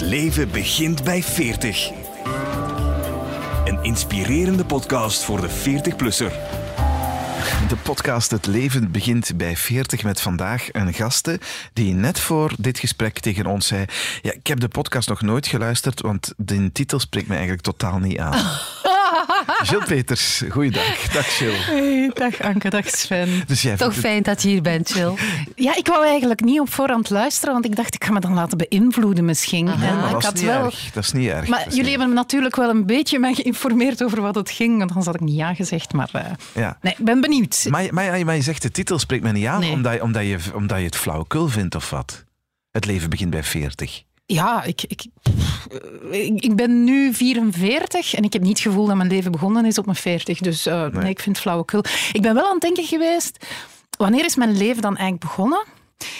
Het leven begint bij 40. Een inspirerende podcast voor de 40-plusser. De podcast Het Leven begint bij 40 met vandaag een gasten die net voor dit gesprek tegen ons zei ja, ik heb de podcast nog nooit geluisterd, want de titel spreekt me eigenlijk totaal niet aan. Jill Peters, goeiedag. Dag Jill. Hey, dag Anke, dag Sven. Dus jij Toch het- fijn dat je hier bent, Jill. Ja, ik wou eigenlijk niet op voorhand luisteren, want ik dacht ik ga me dan laten beïnvloeden misschien. En maar ik dat, is had niet wel... erg. dat is niet erg. Maar jullie niet hebben me natuurlijk wel een beetje mij geïnformeerd over wat het ging, want anders had ik niet ja gezegd. Maar eh. Ja. nee, ik ben benieuwd. Maar, maar, maar je zegt de titel spreekt me niet aan Nee. omdat, je- omdat, je, omdat je het flauwekul vindt of wat? Het leven begint bij 40. Ja, ik, ik, ik, ik ben nu 44 en ik heb niet het gevoel dat mijn leven begonnen is op mijn 40. Dus eh, nee. ik vind het flauwekul. Ik ben wel aan het denken geweest, wanneer is mijn leven dan eigenlijk begonnen?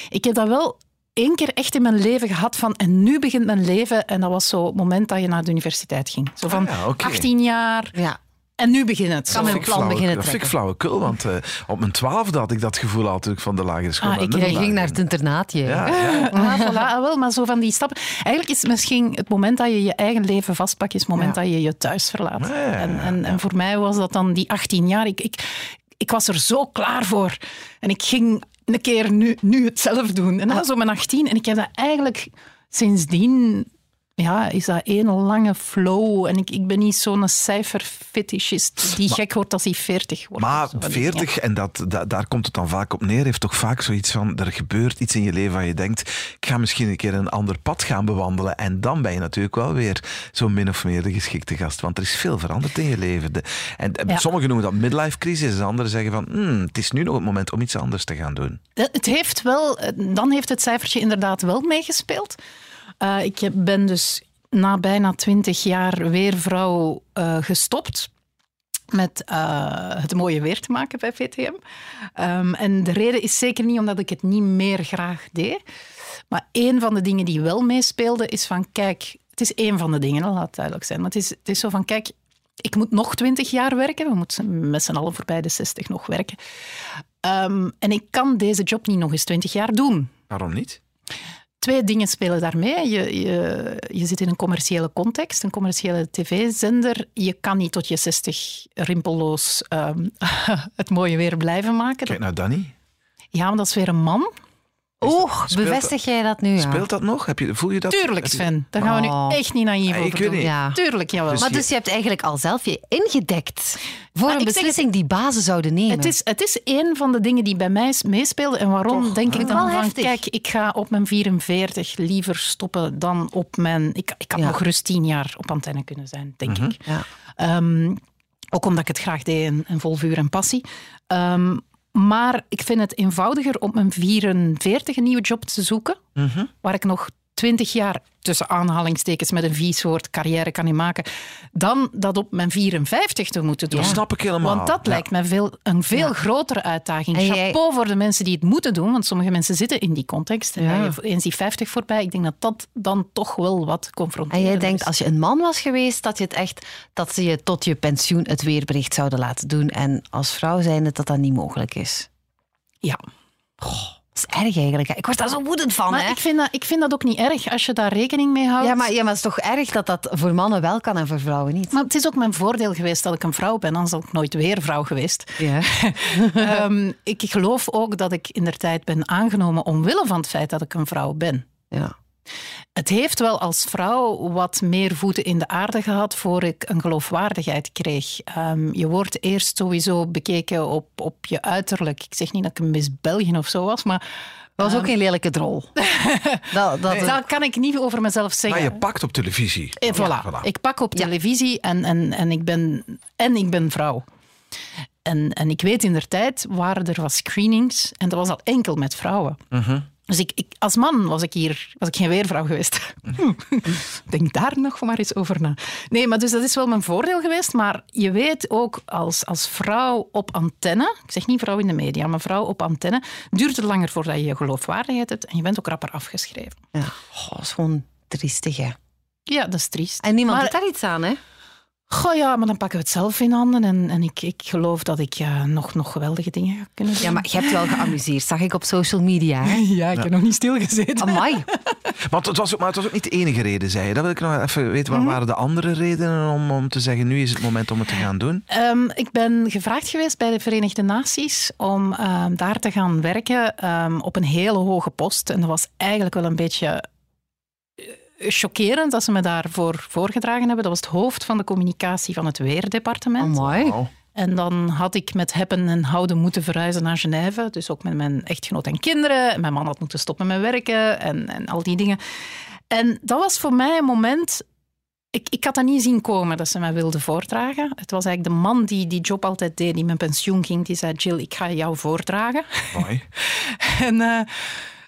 Ik heb dat wel één keer echt in mijn leven gehad van en nu begint mijn leven. En dat was zo het moment dat je naar de universiteit ging. Zo van Ah ja, oké. 18 jaar Ja. En nu begint het. Kan ik plan flauwe- beginnen dat vind ik flauwekul, want eh, op mijn twaalfde had ik dat gevoel al toen ik van de lagere school Ah, naar ik- ging naar het internaatje. Ja, ja. Ah, voilà, ah, wel, maar zo van die stappen. Eigenlijk is het misschien het moment dat je je eigen leven vastpakt, is het moment Ja. dat je je thuis verlaat. Ja, ja, En, en, en voor mij was dat dan die 18 jaar. Ik, ik, ik was er zo klaar voor. En ik ging een keer nu, nu het zelf doen. En dat was zo mijn 18. En ik heb dat eigenlijk sindsdien... Ja, is dat één lange flow. En ik, ik ben niet zo'n cijferfetischist die gek wordt als hij 40 wordt. Maar of zo van die dingen. 40, en dat, da- daar komt het dan vaak op neer, heeft toch vaak zoiets van, er gebeurt iets in je leven waar je denkt, ik ga misschien een keer een ander pad gaan bewandelen. En dan ben je natuurlijk wel weer zo'n min of meer de geschikte gast, want er is veel veranderd in je leven. De- en Ja. sommigen noemen dat midlife crisis, en anderen zeggen van, hmm, het is nu nog het moment om iets anders te gaan doen. Het heeft wel, dan heeft het cijfertje inderdaad wel meegespeeld. Eh, ik ben dus na bijna twintig jaar weervrouw eh gestopt met eh, het mooie weer te maken bij VTM. Ehm, en de reden is zeker niet omdat ik het niet meer graag deed. Maar een van de dingen die wel meespeelde is van, kijk, het is één van de dingen, laat het duidelijk zijn. Maar het is, het is zo van, kijk, ik moet nog twintig jaar werken. We moeten met z'n allen voorbij de 60 nog werken. Ehm, en ik kan deze job niet nog eens twintig jaar doen. Waarom niet? Twee dingen spelen daarmee. Je, je, je zit in een commerciële context, een commerciële tv-zender. Je kan niet tot je 60 rimpelloos ehm, het mooie weer blijven maken. Kijk naar Danny. Ja, maar dat is weer een man. Oeh, bevestig jij dat nu? Ja. Speelt dat nog? Heb je, voel je dat? Tuurlijk, Sven. Daar gaan we Oh. nu echt niet naïef ik over weet doen. niet. Ja. Tuurlijk, jawel. Dus Maar je- dus je hebt eigenlijk al zelf je ingedekt voor Maar een ik zeg beslissing die bazen zouden nemen. Het is, het is een van de dingen die bij mij meespeelden. En waarom Toch? denk ik dan wel van, heftig. kijk, ik ga op mijn 44 liever stoppen dan op mijn... Ik, ik had Ja. nog gerust tien jaar op antenne kunnen zijn, denk ik. Ja. Ehm, ook omdat ik het graag deed en, en vol vuur en passie. Ehm, maar ik vind het eenvoudiger op mijn 44 een nieuwe job te zoeken, Mhm. waar ik nog 20 jaar tussen aanhalingstekens met een vies woord carrière kan maken, dan dat op mijn 54 te moeten doen. Dat snap ik helemaal. Want dat Ja. lijkt mij veel, een veel Ja. grotere uitdaging. En jij- Chapeau voor de mensen die het moeten doen, want sommige mensen zitten in die context. En Ja. je eens die 50 voorbij, ik denk dat dat dan toch wel wat En confronterend jij is. denkt, als je een man was geweest, dat je het echt, dat ze je tot je pensioen het weerbericht zouden laten doen. En als vrouw zijnde dat dat niet mogelijk is. Ja. Dat is erg eigenlijk. Ik word daar zo woedend van. Maar hè. ik vind, dat, ik vind dat ook niet erg als je daar rekening mee houdt. Ja, maar, ja, maar het is toch erg dat dat voor mannen wel kan en voor vrouwen niet? Maar het is ook mijn voordeel geweest dat ik een vrouw ben, anders had ik nooit weer vrouw geweest. Ja. Ehm, ik geloof ook dat ik in der tijd ben aangenomen omwille van het feit dat ik een vrouw ben. ja. Het heeft wel als vrouw wat meer voeten in de aarde gehad voor ik een geloofwaardigheid kreeg. Ehm, je wordt eerst sowieso bekeken op, op je uiterlijk. Ik zeg niet dat ik een Miss België of zo was, maar Dat was ook geen lelijke drol. dat, dat, dat kan ik niet over mezelf zeggen. Maar je pakt op televisie. Eh, voilà. voilà. Ik pak op Ja. televisie en, en, en, ik ben, en ik ben vrouw. En, en ik weet in der tijd waren er wat screenings en dat was dat enkel met vrouwen. Dus ik, ik, als man was ik hier was ik geen weervrouw geweest. Denk daar nog maar eens over na. Nee, maar dus dat is wel mijn voordeel geweest. Maar je weet ook als, als vrouw op antenne, ik zeg niet vrouw in de media, maar vrouw op antenne, duurt het langer voordat je je geloofwaardigheid hebt en je bent ook rapper afgeschreven. ja. Oh, dat is gewoon triestig, hè. Ja, dat is triest. En niemand Maar- doet daar iets aan, hè? Goh ja, maar dan pakken we het zelf in handen. En, en ik, ik geloof dat ik ja, nog, nog geweldige dingen ga kunnen doen. Ja, maar je hebt wel geamuseerd, zag ik op social media, hè? Ja, ik heb nog niet stilgezeten. Amai. Want het was, ook, maar het was ook niet de enige reden, zei je. Dat wil ik nog even weten. Wat waren de andere redenen om, om te zeggen, nu is het moment om het te gaan doen? Ehm, ik ben gevraagd geweest bij de Verenigde Naties om ehm, daar te gaan werken ehm, op een hele hoge post. En dat was eigenlijk wel een beetje eh, chockerend dat ze me daarvoor voorgedragen hebben. Dat was het hoofd van de communicatie van het Weerdepartement. Mooi. En dan had ik met hebben en houden moeten verhuizen naar Genève. Dus ook met mijn echtgenoot en kinderen. En mijn man had moeten stoppen met werken en, en al die dingen. En dat was voor mij een moment... Ik, ik had dat niet zien komen dat ze mij wilden voordragen. Het was eigenlijk de man die die job altijd deed, die met pensioen ging. Die zei, Jill, ik ga jou voordragen. Mooi. En eh,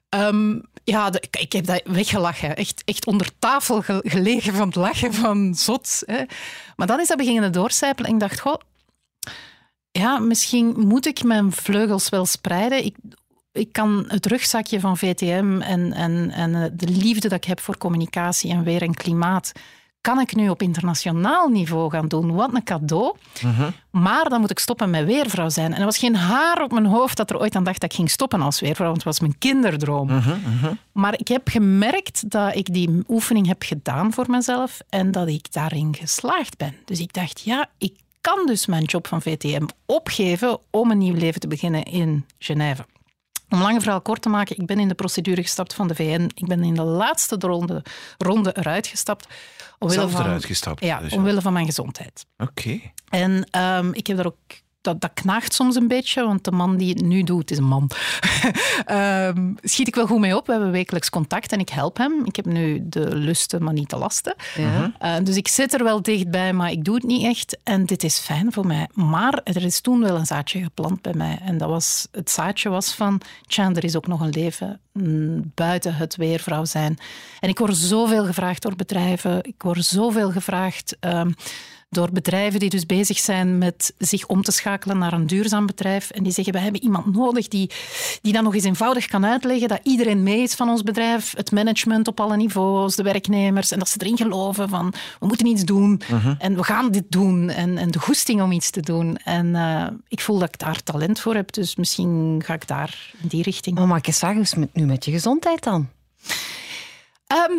ehm, ja, ik, heb dat weggelachen. Echt, echt onder tafel ge- gelegen van het lachen van zot. Hè. Maar dan is dat beginnen doorcijpelen en ik dacht, goh, ja, misschien moet ik mijn vleugels wel spreiden. Ik, ik kan het rugzakje van VTM en, en, en eh, de liefde dat ik heb voor communicatie en weer en klimaat, kan ik nu op internationaal niveau gaan doen. Wat een cadeau. Maar dan moet ik stoppen met weervrouw zijn. En er was geen haar op mijn hoofd dat er ooit aan dacht dat ik ging stoppen als weervrouw, want het was mijn kinderdroom. Maar ik heb gemerkt dat ik die oefening heb gedaan voor mezelf en dat ik daarin geslaagd ben. Dus ik dacht, ja, ik kan dus mijn job van VTM opgeven om een nieuw leven te beginnen in Genève. Om lange verhaal kort te maken, ik ben in de procedure gestapt van de VN. Ik ben in de laatste ronde, ronde eruit gestapt. Zelf van- eruit gestapt. Ja, dus. omwille van mijn gezondheid. Oké. En ehm, ik heb daar ook. Dat, dat knaagt soms een beetje, want de man die het nu doet, is een man. Ehm, schiet ik wel goed mee op. We hebben wekelijks contact en ik help hem. Ik heb nu de lusten, maar niet de lasten. Ja. Eh, dus ik zit er wel dichtbij, maar ik doe het niet echt. En dit is fijn voor mij. Maar er is toen wel een zaadje geplant bij mij. En dat was, het zaadje was van, tja, er is ook nog een leven mm, buiten het weervrouw zijn. En ik word zoveel gevraagd door bedrijven. Ik word zoveel gevraagd... ehm, door bedrijven die dus bezig zijn met zich om te schakelen naar een duurzaam bedrijf. En die zeggen, we hebben iemand nodig die, die dat nog eens eenvoudig kan uitleggen, dat iedereen mee is van ons bedrijf, het management op alle niveaus, de werknemers, en dat ze erin geloven van, we moeten iets doen en we gaan dit doen. En, en de goesting om iets te doen. En eh, ik voel dat ik daar talent voor heb, dus misschien ga ik daar in die richting. Maar mag ik eens vragen, hoe is het met- nu met je gezondheid dan? Ehm,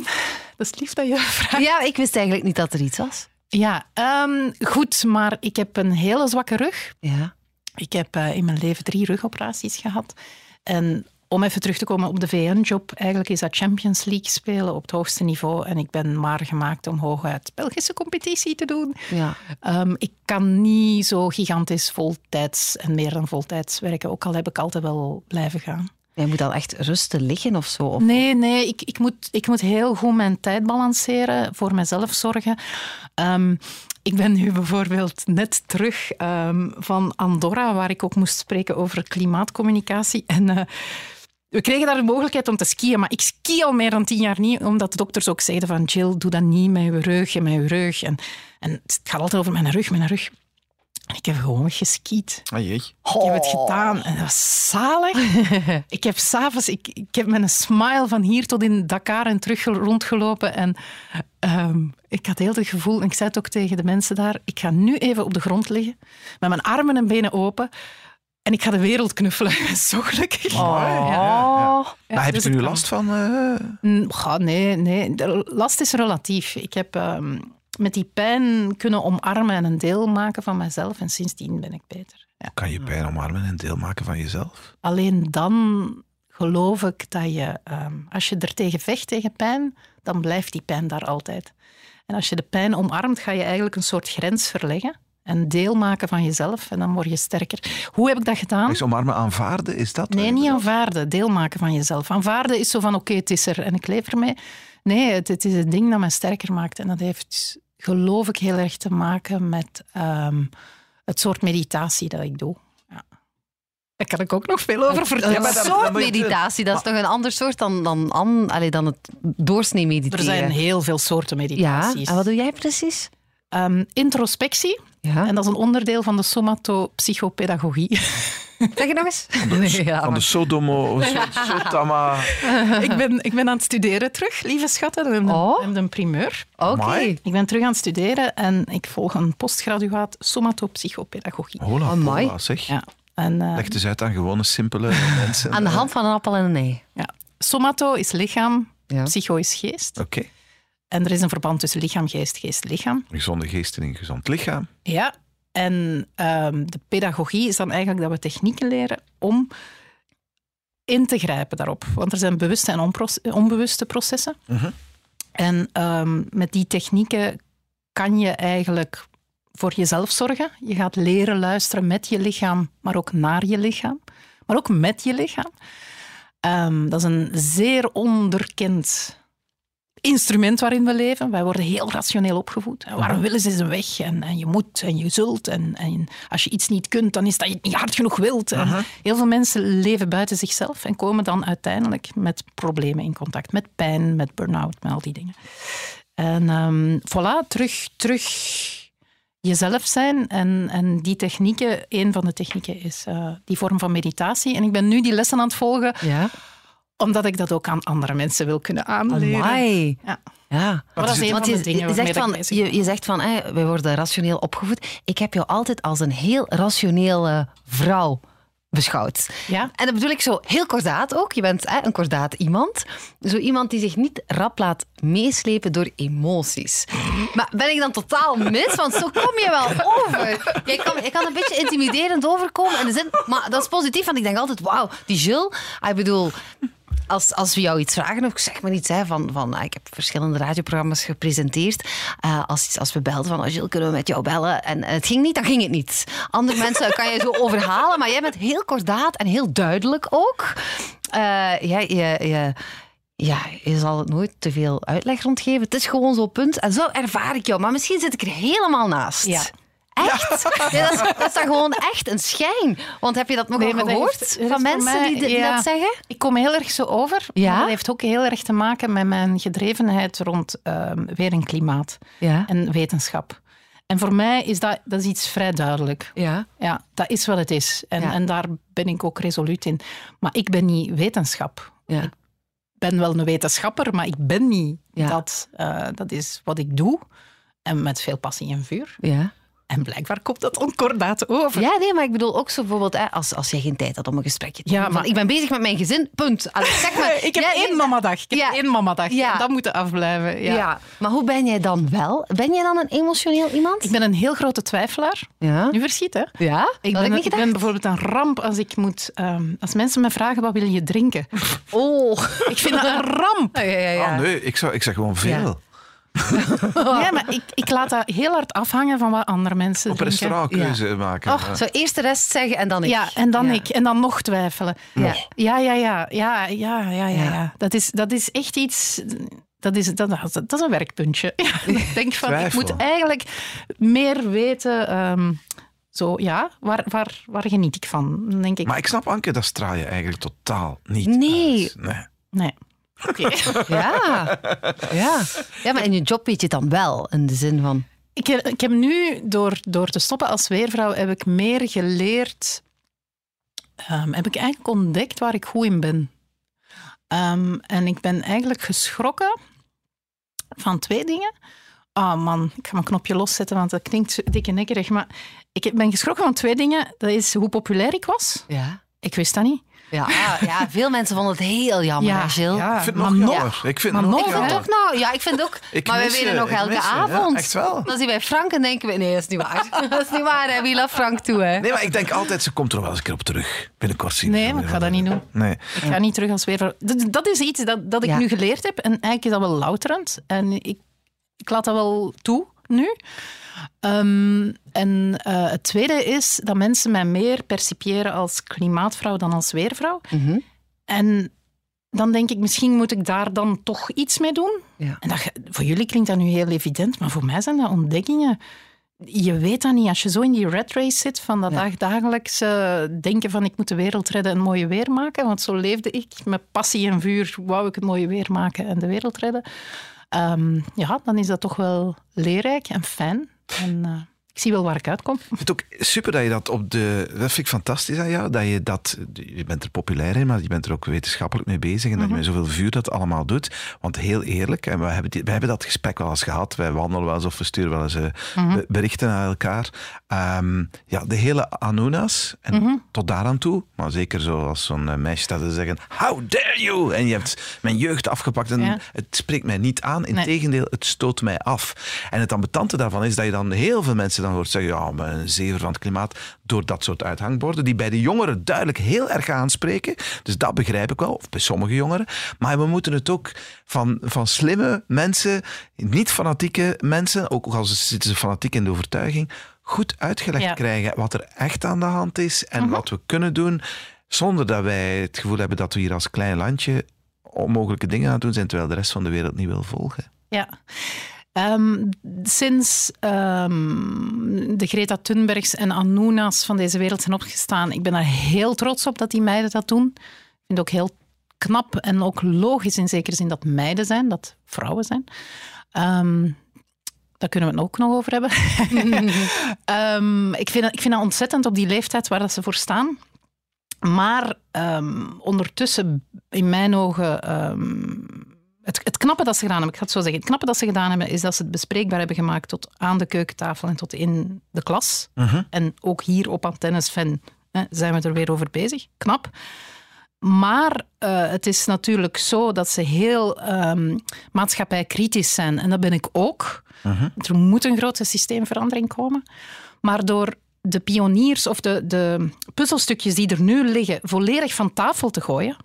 dat is lief dat je vraagt. Ja, ik wist eigenlijk niet dat er iets was. Ja, ehm, goed, maar ik heb een hele zwakke rug. Ja. Ik heb eh, in mijn leven drie rugoperaties gehad. En om even terug te komen op de VN-job, eigenlijk is dat Champions League spelen op het hoogste niveau. En ik ben maar gemaakt om hooguit Belgische competitie te doen. ja. Ehm, ik kan niet zo gigantisch voltijds en meer dan voltijds werken, ook al heb ik altijd wel blijven gaan. Jij moet al echt rusten liggen of zo. Of... Nee, nee, ik, ik, moet, ik moet heel goed mijn tijd balanceren, voor mezelf zorgen. Ehm, ik ben nu bijvoorbeeld net terug ehm, van Andorra, waar ik ook moest spreken over klimaatcommunicatie. En eh, we kregen daar de mogelijkheid om te skiën, maar ik ski al meer dan tien jaar niet, omdat de dokters ook zeiden van Jill, doe dat niet met je rug en met je rug. En, en het gaat altijd over mijn rug, mijn rug. Ik heb gewoon geskiet. Ah. Ik heb het gedaan en dat was zalig. ik heb s'avonds, ik, ik heb met een smile van hier tot in Dakar en terug rondgelopen. En ehm, ik had heel het gevoel, en ik zei het ook tegen de mensen daar, ik ga nu even op de grond liggen, met mijn armen en benen open. En ik ga de wereld knuffelen. Zo gelukkig. Oh. Ja. Ja. Ja, maar heb dus je er nu last van? eh? Mm, nee, nee. De last is relatief. Ik heb ehm, met die pijn kunnen omarmen en een deel maken van mezelf. En sindsdien ben ik beter. Ja. Kan je pijn omarmen en deel maken van jezelf? Alleen dan geloof ik dat je, ehm, als je er tegen vecht, tegen pijn, dan blijft die pijn daar altijd. En als je de pijn omarmt, ga je eigenlijk een soort grens verleggen. En deel maken van jezelf en dan word je sterker. Hoe heb ik dat gedaan? Is omarmen aanvaarden, is dat? Nee, niet aanvaarden. Deel maken van jezelf. Aanvaarden is zo van, oké, het is er en ik leef ermee. Nee, het, het is het ding dat mij sterker maakt. En dat heeft, geloof ik, heel erg te maken met ehm, het soort meditatie dat ik doe. Ja. Daar kan ik ook nog veel over vertellen. Een soort meditatie, dat is toch een ander soort dan, dan, dan, allee, dan het doorsnee Er mediteren. zijn heel veel soorten ja, meditaties. en wat doe jij precies? Ehm, introspectie, Ja. en dat is een onderdeel van de somatopsychopedagogie. Zeg je nog eens? Nee, ja, Van de maar- Sodomo, so- Sotama. ik, ben, ik ben aan het studeren terug, lieve schatten. We hebben een- Oh. een primeur. Oké. Ik ben terug aan het studeren en ik volg een postgraduaat somatopsychopedagogie. Hola, Amai. hola, zeg. Ja. En, eh, Leg het eens uit aan gewone, simpele mensen. Aan de hand van een appel en een ei. ja. Somato is lichaam, Ja. Psycho is geest. Oké. En er is een verband tussen lichaam, geest, geest, lichaam. Een gezonde geest en een gezond lichaam. Ja, en ehm, de pedagogie is dan eigenlijk dat we technieken leren om in te grijpen daarop. Want er zijn bewuste en onbewuste processen. Mhm. En ehm, met die technieken kan je eigenlijk voor jezelf zorgen. Je gaat leren luisteren met je lichaam, maar ook naar je lichaam. Maar ook met je lichaam. Ehm, dat is een zeer onderkend instrument waarin we leven. Wij worden heel rationeel opgevoed. En waarom willen ze is een weg? En, en je moet en je zult. En, en als je iets niet kunt, dan is dat je het niet hard genoeg wilt. En heel veel mensen leven buiten zichzelf en komen dan uiteindelijk met problemen in contact. Met pijn, met burn-out, met al die dingen. En ehm, voilà, terug, terug jezelf zijn. En, en die technieken, een van de technieken is eh, die vorm van meditatie. En ik ben nu die lessen aan het volgen, Ja. Omdat ik dat ook aan andere mensen wil kunnen aanleren. Amai. Ja. Ja. Maar dat is een Want van je, de dingen je zegt van, je, je zegt van, hè, wij worden rationeel opgevoed. Ik heb jou altijd als een heel rationele vrouw beschouwd. Ja? En dat bedoel ik zo heel kordaat ook. Je bent hè, een kordaat iemand. Zo iemand die zich niet rap laat meeslepen door emoties. Maar ben ik dan totaal mis? Want zo kom je wel over. Je kan, je kan een beetje intimiderend overkomen. In de zin, maar dat is positief, want ik denk altijd, wauw, die Jules. ah, Ik bedoel, als, als we jou iets vragen, of zeg maar iets, hè, van, van ah, ik heb verschillende radioprogramma's gepresenteerd. Eh, als, als we belden van, Gilles, kunnen we met jou bellen? En het ging niet, dan ging het niet. Andere mensen kan je zo overhalen, maar jij bent heel kordaat en heel duidelijk ook. Eh, je, je, ja, je zal het nooit te veel uitleg rondgeven. Het is gewoon zo'n punt. En zo ervaar ik jou. Maar misschien zit ik er helemaal naast. Ja. Echt? Ja, dat, is, dat is dan gewoon echt een schijn. Want heb je dat nog Nee, gehoord heeft- van mensen mij- die, dit- die ja. dat zeggen? Ik kom heel erg zo over. Ja? maar Dat heeft ook heel erg te maken met mijn gedrevenheid rond ehm, weer en klimaat Ja. en wetenschap. En voor mij is dat, dat is iets vrij duidelijk. Ja. Ja, dat is wat het is. En, en daar ben ik ook resoluut in. Maar ik ben niet wetenschap. Ik ben wel een wetenschapper, maar ik ben niet dat. Eh, dat is wat ik doe. En met veel passie en vuur. Ja. En blijkbaar komt dat onkordaat over. ja, nee, maar ik bedoel ook zo bijvoorbeeld hè, als, als je geen tijd had om een gesprekje te Ja, doen. Van, maar- ik ben bezig met mijn gezin, punt. Allee, zeg maar, Ik heb Ja, één mamadag. Ik heb Ja. één mamadag. Ja. Dat moet afblijven. Ja. Ja. maar hoe ben jij dan wel? Ben jij dan een emotioneel iemand? Ik ben een heel grote twijfelaar. Ja. Nu verschiet, hè? Ja? Ik dat ben, ik ben bijvoorbeeld een ramp als ik moet... ehm, als mensen me vragen, wat wil je drinken? Oh. Ik vind dat een ramp. Ja, ja, ja. Ah, nee, ik, zou, ik zeg gewoon veel. Ja, maar ik, ik laat dat heel hard afhangen van wat andere mensen Op denken. restaurant keuze maken. Och, zo eerst de rest zeggen en dan ik. Ja, en dan Ja. ik. En dan nog twijfelen. Ja. Ja, ja, ja. Ja, ja, ja, ja. Ja. ja. Dat, is, dat is echt iets... Dat is, dat, dat is een werkpuntje. Ja, ik denk van, ik moet eigenlijk meer weten... ehm, zo, ja, waar, waar, waar geniet ik van? Denk ik, Maar ik snap, Anke, dat straal je eigenlijk totaal niet Nee. uit. Nee. nee. Oké. Ja. ja. Ja, maar in je job weet je het dan wel. In de zin van... Ik, heb- ik heb nu, door, door te stoppen als weervrouw, heb ik meer geleerd. ehm, heb ik eigenlijk ontdekt waar ik goed in ben. Ehm, en ik ben eigenlijk geschrokken van twee dingen. Ah man, ik ga mijn knopje loszetten, want dat klinkt zo dikke nekkerig. Maar ik ben geschrokken van twee dingen. Dat is hoe populair ik was. Ja. Ik wist dat niet. Ja, ja, veel mensen vonden het heel jammer, ja, Ik vind maar het nog jammer. Ik vind maar het nog Ik vind jammer. het ook nou, ja, ik vind ook. Ik maar je, weten nog ik elke avond. echt wel. Dan zien wij Frank en denken we, nee, dat is niet waar. dat is niet waar, hè. we love Frank toe, hè. Nee, maar ik denk altijd, ze komt er wel eens een keer op terug. Binnenkort zien we Nee, maar ik weer ga dat niet doen. Nee. Ik ga niet terug als weervrouw. Dat, dat is iets dat, dat ik Ja. nu geleerd heb. En eigenlijk is dat wel louterend. En ik, ik laat dat wel toe nu. Ehm, en eh, het tweede is dat mensen mij meer percipiëren als klimaatvrouw dan als weervrouw. Mhm. En dan denk ik, misschien moet ik daar dan toch iets mee doen. Ja. En dat, voor jullie klinkt dat nu heel evident, maar voor mij zijn dat ontdekkingen. Je weet dat niet. Als je zo in die red race zit, van dat Ja. denken van ik moet de wereld redden en mooie weer maken, want zo leefde ik. Met passie en vuur wou ik het mooie weer maken en de wereld redden. Ehm, ja, dan is dat toch wel leerrijk en fijn. En, eh, ik zie wel waar ik uitkom. Ik vind het ook super dat je dat op de... Dat vind ik fantastisch aan jou, dat je dat... Je bent er populair in, maar je bent er ook wetenschappelijk mee bezig en dat je met zoveel vuur dat allemaal doet. Want heel eerlijk, en we hebben, die- wij hebben dat gesprek wel eens gehad, wij wandelen wel eens of we sturen wel eens eh, be- berichten naar elkaar. Ehm, ja, de hele Anunas, en tot daaraan toe, maar zeker zoals zo'n eh, meisje staat te zeggen, how dare you! En je hebt mijn jeugd afgepakt en Ja. het spreekt mij niet aan, Nee. integendeel, het stoot mij af. En het ambetante daarvan is dat je dan heel veel mensen dan hoort zeggen, ja, maar een zever van het klimaat, door dat soort uithangborden, die bij de jongeren duidelijk heel erg aanspreken. Dus dat begrijp ik wel, of bij sommige jongeren. Maar we moeten het ook van, van slimme mensen, niet fanatieke mensen, ook al zitten ze fanatiek in de overtuiging, goed uitgelegd Ja. krijgen wat er echt aan de hand is en wat we kunnen doen, zonder dat wij het gevoel hebben dat we hier als klein landje onmogelijke dingen aan het doen zijn, terwijl de rest van de wereld niet wil volgen. Ja. Ehm, sinds ehm, de Greta Thunbergs en Anunas van deze wereld zijn opgestaan, ik ben daar heel trots op dat die meiden dat doen. Ik vind het ook heel knap en ook logisch in zekere zin dat meiden zijn, dat vrouwen zijn. Ehm, daar kunnen we het ook nog over hebben. Ik, vind, dat- ik vind dat ontzettend op die leeftijd waar dat ze voor staan. Maar ondertussen, in mijn ogen, het, het knappe dat ze gedaan hebben, ik ga het zo zeggen, het knappe dat ze gedaan hebben, is dat ze het bespreekbaar hebben gemaakt tot aan de keukentafel en tot in de klas. En ook hier op Antennes Fan hè, zijn we er weer over bezig. Knap. Maar eh, het is natuurlijk zo dat ze heel ehm, maatschappijkritisch zijn. En dat ben ik ook. Er moet een grote systeemverandering komen. Maar door de pioniers of de, de puzzelstukjes die er nu liggen volledig van tafel te gooien,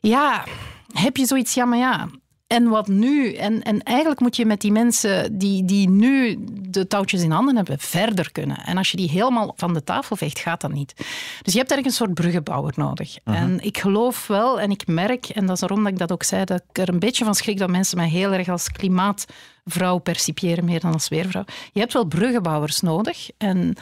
ja, heb je zoiets, ja, maar ja. En wat nu? En, en eigenlijk moet je met die mensen die, die nu de touwtjes in handen hebben, verder kunnen. En als je die helemaal van de tafel veegt, gaat dat niet. Dus je hebt eigenlijk een soort bruggenbouwer nodig. En ik geloof wel, en ik merk, en dat is daarom dat ik dat ook zei, dat ik er een beetje van schrik dat mensen mij heel erg als klimaatvrouw percipiëren, meer dan als weervrouw. Je hebt wel bruggenbouwers nodig. En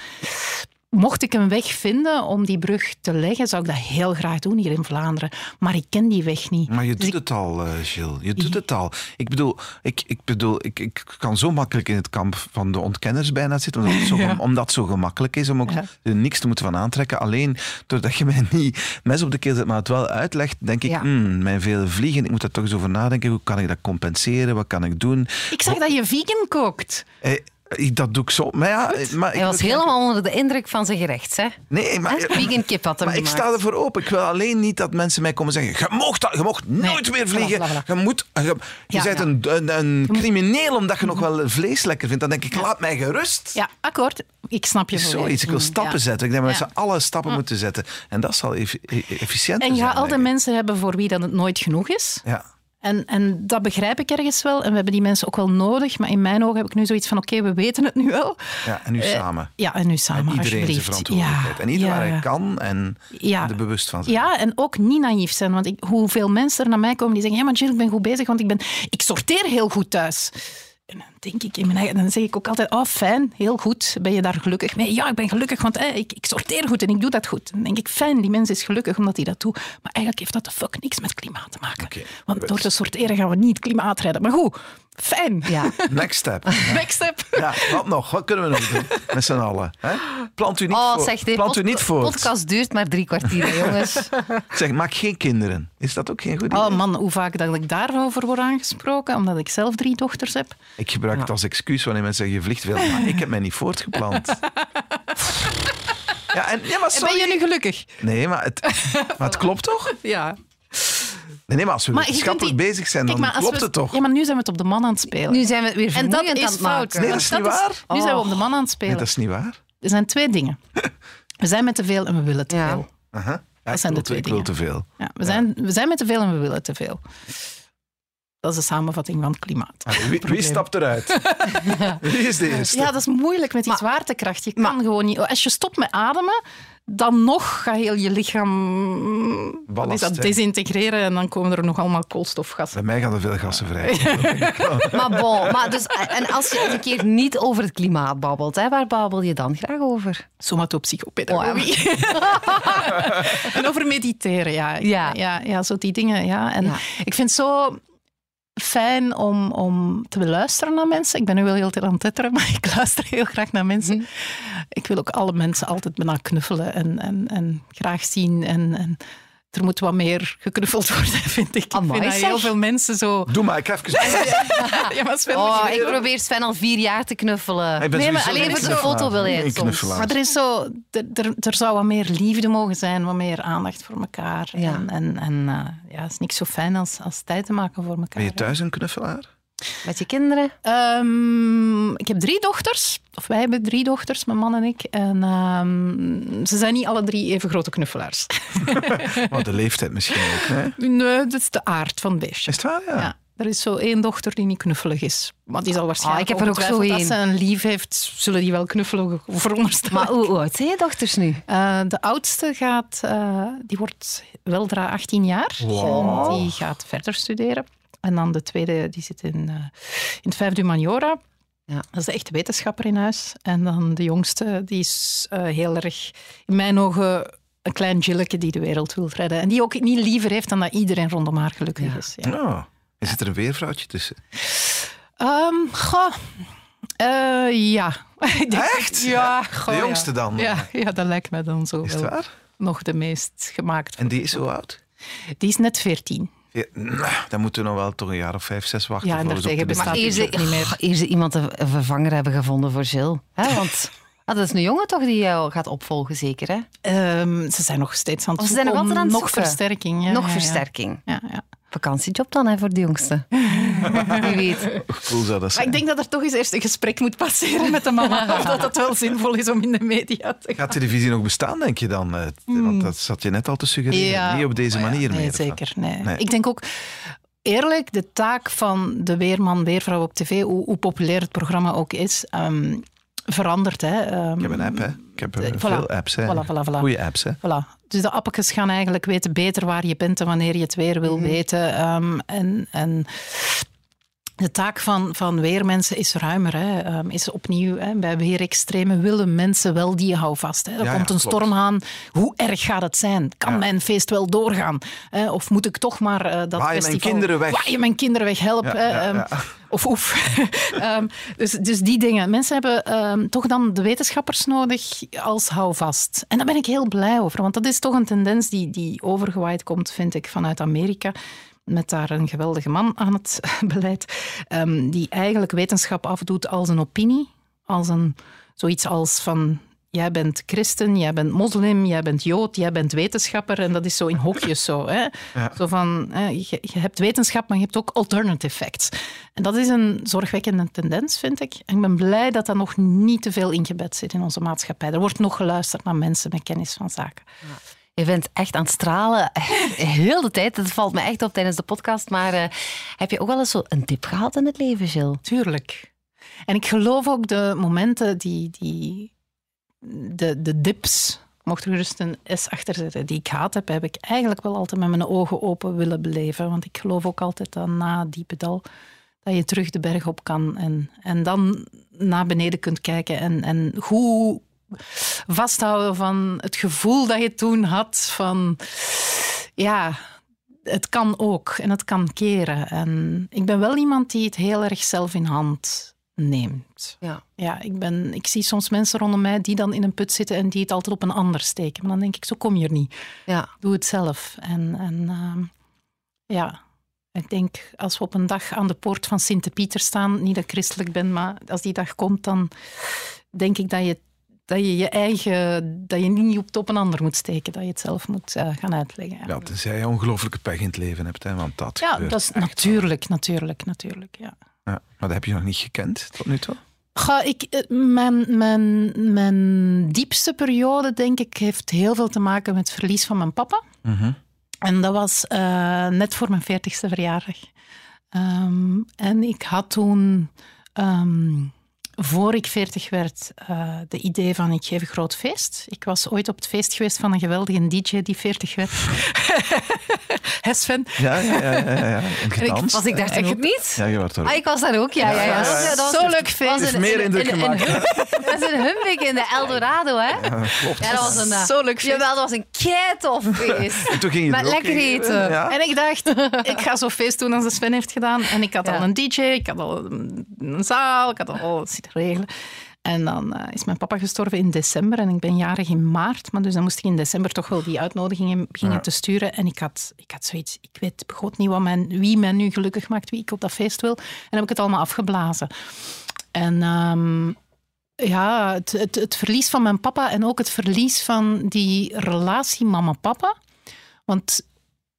Mocht ik een weg vinden om die brug te leggen, zou ik dat heel graag doen hier in Vlaanderen. Maar ik ken die weg niet. Maar je Dus doet het al, eh Gilles. Je doet het al. Ik bedoel, ik, ik, bedoel ik, ik kan zo makkelijk in het kamp van de ontkenners bijna zitten, omdat het zo, omdat het zo gemakkelijk is om ook Ja. niks te moeten van aantrekken. Alleen doordat je mij niet mes op de keel zet, maar het wel uitlegt, denk ik, Ja. hmm, mijn vele vliegen, ik moet daar toch eens over nadenken. Hoe kan ik dat compenseren? Wat kan ik doen? Ik zag dat je vegan kookt. Eh, dat doe ik zo. Maar ja, maar ik Hij was helemaal onder de indruk van zijn gerecht. Hè? Nee, maar, Vegan kip had hem Maar ik sta ervoor open. Ik wil alleen niet dat mensen mij komen zeggen: Je mocht, dat, je mocht nooit meer vliegen. Je, moet, je, je Ja, bent ja. een, een, een crimineel omdat je nog wel vlees lekker vindt. Dan denk ik: Laat mij gerust. Ja, akkoord. Ik snap je zoiets. Ik wil stappen zetten. Ik denk dat z'n allen stappen moeten zetten. En dat zal eff- e- efficiënter En je zijn. gaat denk ik. mensen hebben voor wie dat het nooit genoeg is. Ja. En, en dat begrijp ik ergens wel. En we hebben die mensen ook wel nodig. Maar in mijn ogen heb ik nu zoiets van: oké, we weten het nu wel. ja, en nu Eh, samen. Ja, en nu samen, En iedereen zijn verantwoordelijkheid. Ja, en ieder ja, waar hij ja. kan en er bewust van zijn. Ja, en ook niet naïef zijn. Want ik, hoeveel mensen er naar mij komen die zeggen: Ja, maar Jill, ik ben goed bezig, want ik, ben, ik sorteer heel goed thuis. En dan denk ik in mijn eigen, dan zeg ik ook altijd: Oh, fijn, heel goed. Ben je daar gelukkig mee? Ja, ik ben gelukkig, want eh, ik, ik sorteer goed en ik doe dat goed. Dan denk ik: Fijn, die mens is gelukkig omdat hij dat doet. Maar eigenlijk heeft dat de fuck niks met klimaat te maken. Want door te sorteren gaan we niet het klimaat redden. Maar goed, fijn. Ja. Next step. Next step. Ja, wat nog? Wat kunnen we nog doen? Met z'n allen. Hè? Plant u niet Oh, voor. zeg, de Plant u niet voor. podcast duurt maar drie kwartier, hè, jongens. Zeg, maak geen kinderen. Is dat ook geen goed idee? Oh man, hoe vaak dat ik daarover word aangesproken, omdat ik zelf drie dochters heb. Ik gebruik het als excuus wanneer mensen zeggen je vliegt veel. Maar ik heb mij niet voortgeplant. Ja, en, ja, maar En ben je nu gelukkig? Nee, maar het, maar het klopt toch? Ja. Nee, nee maar als we wetenschappelijk die- bezig zijn, Kijk, dan klopt we- het toch? Ja, maar nu zijn we het op de man aan het spelen. Nu zijn we het weer en dat vermoeiend aan is het fout. maken. Nee, Want dat is niet waar. Nu zijn we Oh. op de man aan het spelen. Nee, dat is niet waar. Er zijn twee dingen. We zijn met te veel en we willen te Ja. veel. Aha. Ja, Dat zijn de twee Ik wil dingen. te veel. Ja, we, zijn, we zijn met te veel en we willen te veel. Dat is de samenvatting van het klimaat. Ah, Wie, wie stapt eruit? Wie is de eerste? Ja, dat is moeilijk met die Maar- zwaartekracht. Je kan gewoon niet... Als je stopt met ademen, dan nog gaat heel je lichaam wat Ballast, is dat, desintegreren en dan komen er nog allemaal koolstofgassen. Bij mij gaan er veel gassen vrij. Maar bon, maar dus, en als je een keer niet over het klimaat babbelt, hè, waar babbel je dan graag over? Somatopsychopedagogie. en over mediteren, ja. Ja. ja. Ja, zo die dingen, ja. En Ja. ik vind zo... fijn om, om te beluisteren naar mensen. Ik ben nu wel heel tijd aan het tetteren, maar ik luister heel graag naar mensen. Ik wil ook alle mensen altijd bijna knuffelen en, en, en graag zien. En, en er moet wat meer geknuffeld worden, vind ik. Amai, ik vind dat heel veel mensen zo... Doe maar, ik even... Ja, maar Sven, Oh, ik probeer Sven al vier jaar te knuffelen. Ik ben Nee, maar alleen een voor de foto wil Een soms. Maar er is zo, er, er, zou wat meer liefde mogen zijn, wat meer aandacht voor elkaar. Ja. En, en, en eh, ja, het is niks zo fijn als, als tijd te maken voor elkaar. Ben je thuis een knuffelaar? Met je kinderen? Ehm, ik heb drie dochters, of wij hebben drie dochters, mijn man en ik. En ehm, ze zijn niet alle drie even grote knuffelaars. Oh, de leeftijd misschien ook, hè? nee, dat is de aard van het beestje. Is het waar? Ja. Ja. Er is zo één dochter die niet knuffelig is. Maar die zal waarschijnlijk Ah, ik heb er ook zo één. Als ze een lief heeft, zullen die wel knuffelen, veronderstellen. Maar hoe, oud zijn je dochters nu? Eh, de oudste gaat, eh, die wordt weldra 18 jaar. Wow. En die gaat verder studeren. En dan de tweede, die zit in, eh, in het vijfde humaniora. Ja. Dat is de echte wetenschapper in huis. En dan de jongste, die is eh, heel erg, in mijn ogen, een klein Jilleke die de wereld wil redden. En die ook niet liever heeft dan dat iedereen rondom haar gelukkig Ja. is. Ja. Oh, is er een weervrouwtje tussen? Ehm, goh, eh, ja. Echt? Ja, goh, De jongste ja. dan? Ja, ja, dat lijkt me dan zo Is het waar? nog de meest gemaakt. En die is zo oud? Die is net 14. Ja, nou, dan moeten we nog wel toch een jaar of vijf, zes wachten. Ja, en voor we ze op daartegen bestaat bestaat. die Eer ook niet meer. eer ze iemand een vervanger hebben gevonden voor Jill. Hè? Want ah, dat is een jongen toch die jou gaat opvolgen, zeker? Hè? Ehm, ze zijn nog steeds aan het Oh, ze zijn nog altijd aan het nog versterking. Ja, Nog ja, ja. versterking. Ja, ja. Vakantiejob dan hè, voor de jongste. Wie weet. Cool zou dat Maar zijn? ik denk dat er toch eens eerst een gesprek moet passeren met de mama. Of dat het wel zinvol is om in de media te gaan. Gaat televisie nog bestaan, denk je dan? Eh, Want dat zat je net al te suggereren. Niet op deze maar Hmm. Oh ja, manier nee, meer. zeker. Nee. Nee. Ik denk ook, eerlijk, de taak van de weerman, weervrouw op tv, hoe, hoe populair het programma ook is, ehm, verandert. Hè. Ehm, Ik heb een app, hè? Ik heb eh, Voilà. veel apps, hè? Voilà, voilà, voilà. Goeie apps, hè? Voilà. Dus de appetjes gaan eigenlijk weten beter waar je bent en wanneer je het weer wil weten. Ehm, en, en de taak van, van weermensen is ruimer. Hè. Ehm, is opnieuw, hè, bij weerextremen willen mensen wel die houvast. Hè. Er Ja, komt een storm aan. Hoe erg gaat het zijn? Kan Ja. mijn feest wel doorgaan? Hè? Of moet ik toch maar eh, dat Waai mijn festival... kinderen weg. Waai mijn kinderen weg, help. Hè. Ehm. Of oef. Ehm, dus, dus die dingen. Mensen hebben ehm, toch dan de wetenschappers nodig als houvast. En daar ben ik heel blij over, want dat is toch een tendens die, die overgewaaid komt, vind ik, vanuit Amerika. Met daar een geweldige man aan het beleid, ehm, die eigenlijk wetenschap afdoet als een opinie, als een, zoiets als van jij bent christen, jij bent moslim, jij bent jood, jij bent wetenschapper. En dat is zo in hokjes zo. Hè? Ja. Zo van, hè, je, je hebt wetenschap, maar je hebt ook alternative facts. En dat is een zorgwekkende tendens, vind ik. En ik ben blij dat dat nog niet te veel ingebed zit in onze maatschappij. Er wordt nog geluisterd naar mensen met kennis van zaken. Je bent echt aan het stralen. Heel de tijd. Dat valt me echt op tijdens de podcast. Maar eh, heb je ook wel eens zo een tip gehad in het leven, Jill? Tuurlijk. En ik geloof ook de momenten die... die de, de dips, mocht er gerust een S achter zitten, die ik gehad heb, heb ik eigenlijk wel altijd met mijn ogen open willen beleven. Want ik geloof ook altijd dat na het diepe dal dat je terug de berg op kan en, en dan naar beneden kunt kijken en, en goed vasthouden van het gevoel dat je toen had van ja, het kan ook en het kan keren. En ik ben wel iemand die het heel erg zelf in hand neemt. Ja. Ja, ik, ben, ik zie soms mensen rondom mij die dan in een put zitten en die het altijd op een ander steken. Maar dan denk ik, zo kom je er niet. Ja. Doe het zelf. En, en ehm, ja, ik denk als we op een dag aan de poort van Sint-Pieter staan, niet dat ik christelijk ben, maar als die dag komt, dan denk ik dat je dat je je eigen, dat je niet op, op een ander moet steken, dat je het zelf moet eh, gaan uitleggen. Ja, tenzij je ongelooflijke pech in het leven hebt, hè, want dat Ja, dat is natuurlijk, natuurlijk, natuurlijk. Ja. Ja, maar dat heb je nog niet gekend tot nu toe? Ga ik, eh, mijn, mijn, mijn diepste periode, denk ik, heeft heel veel te maken met het verlies van mijn papa. Mhm. En dat was eh, net voor mijn veertigste verjaardag. Ehm, en ik had toen, ehm, voor ik 40 werd, uh, de idee van ik geef een groot feest. Ik was ooit op het feest geweest van een geweldige DJ die 40 werd. Hè Sven? Ja, ja, ja. ja, ja. En ik, was ik daar toch niet? Ja, je was er ook. Ah, ik was daar ook, ja. ja, ja. Dat was, Zo leuk feest. Het is meer indruk gemaakt. Dat is een humbik in de Eldorado, hè? Ja, klopt. Ja, dat was een... Zo leuk feest. Jawel, dat was een keitof feest. En toen ging je Met er ook lekker eten. Ja. En ik dacht, ik ga zo'n feest doen als de Sven heeft gedaan. En ik had Ja. al een DJ, ik had al een een zaal, ik had al regelen. En dan eh, is mijn papa gestorven in december en ik ben jarig in maart. Maar dus dan moest ik in december toch wel die uitnodigingen beginnen Ja. te sturen. En ik had, ik had zoiets, ik weet begot niet wat mijn, wie mij nu gelukkig maakt, wie ik op dat feest wil. En dan heb ik het allemaal afgeblazen. En ehm, ja, het, het, het verlies van mijn papa en ook het verlies van die relatie mama-papa. Want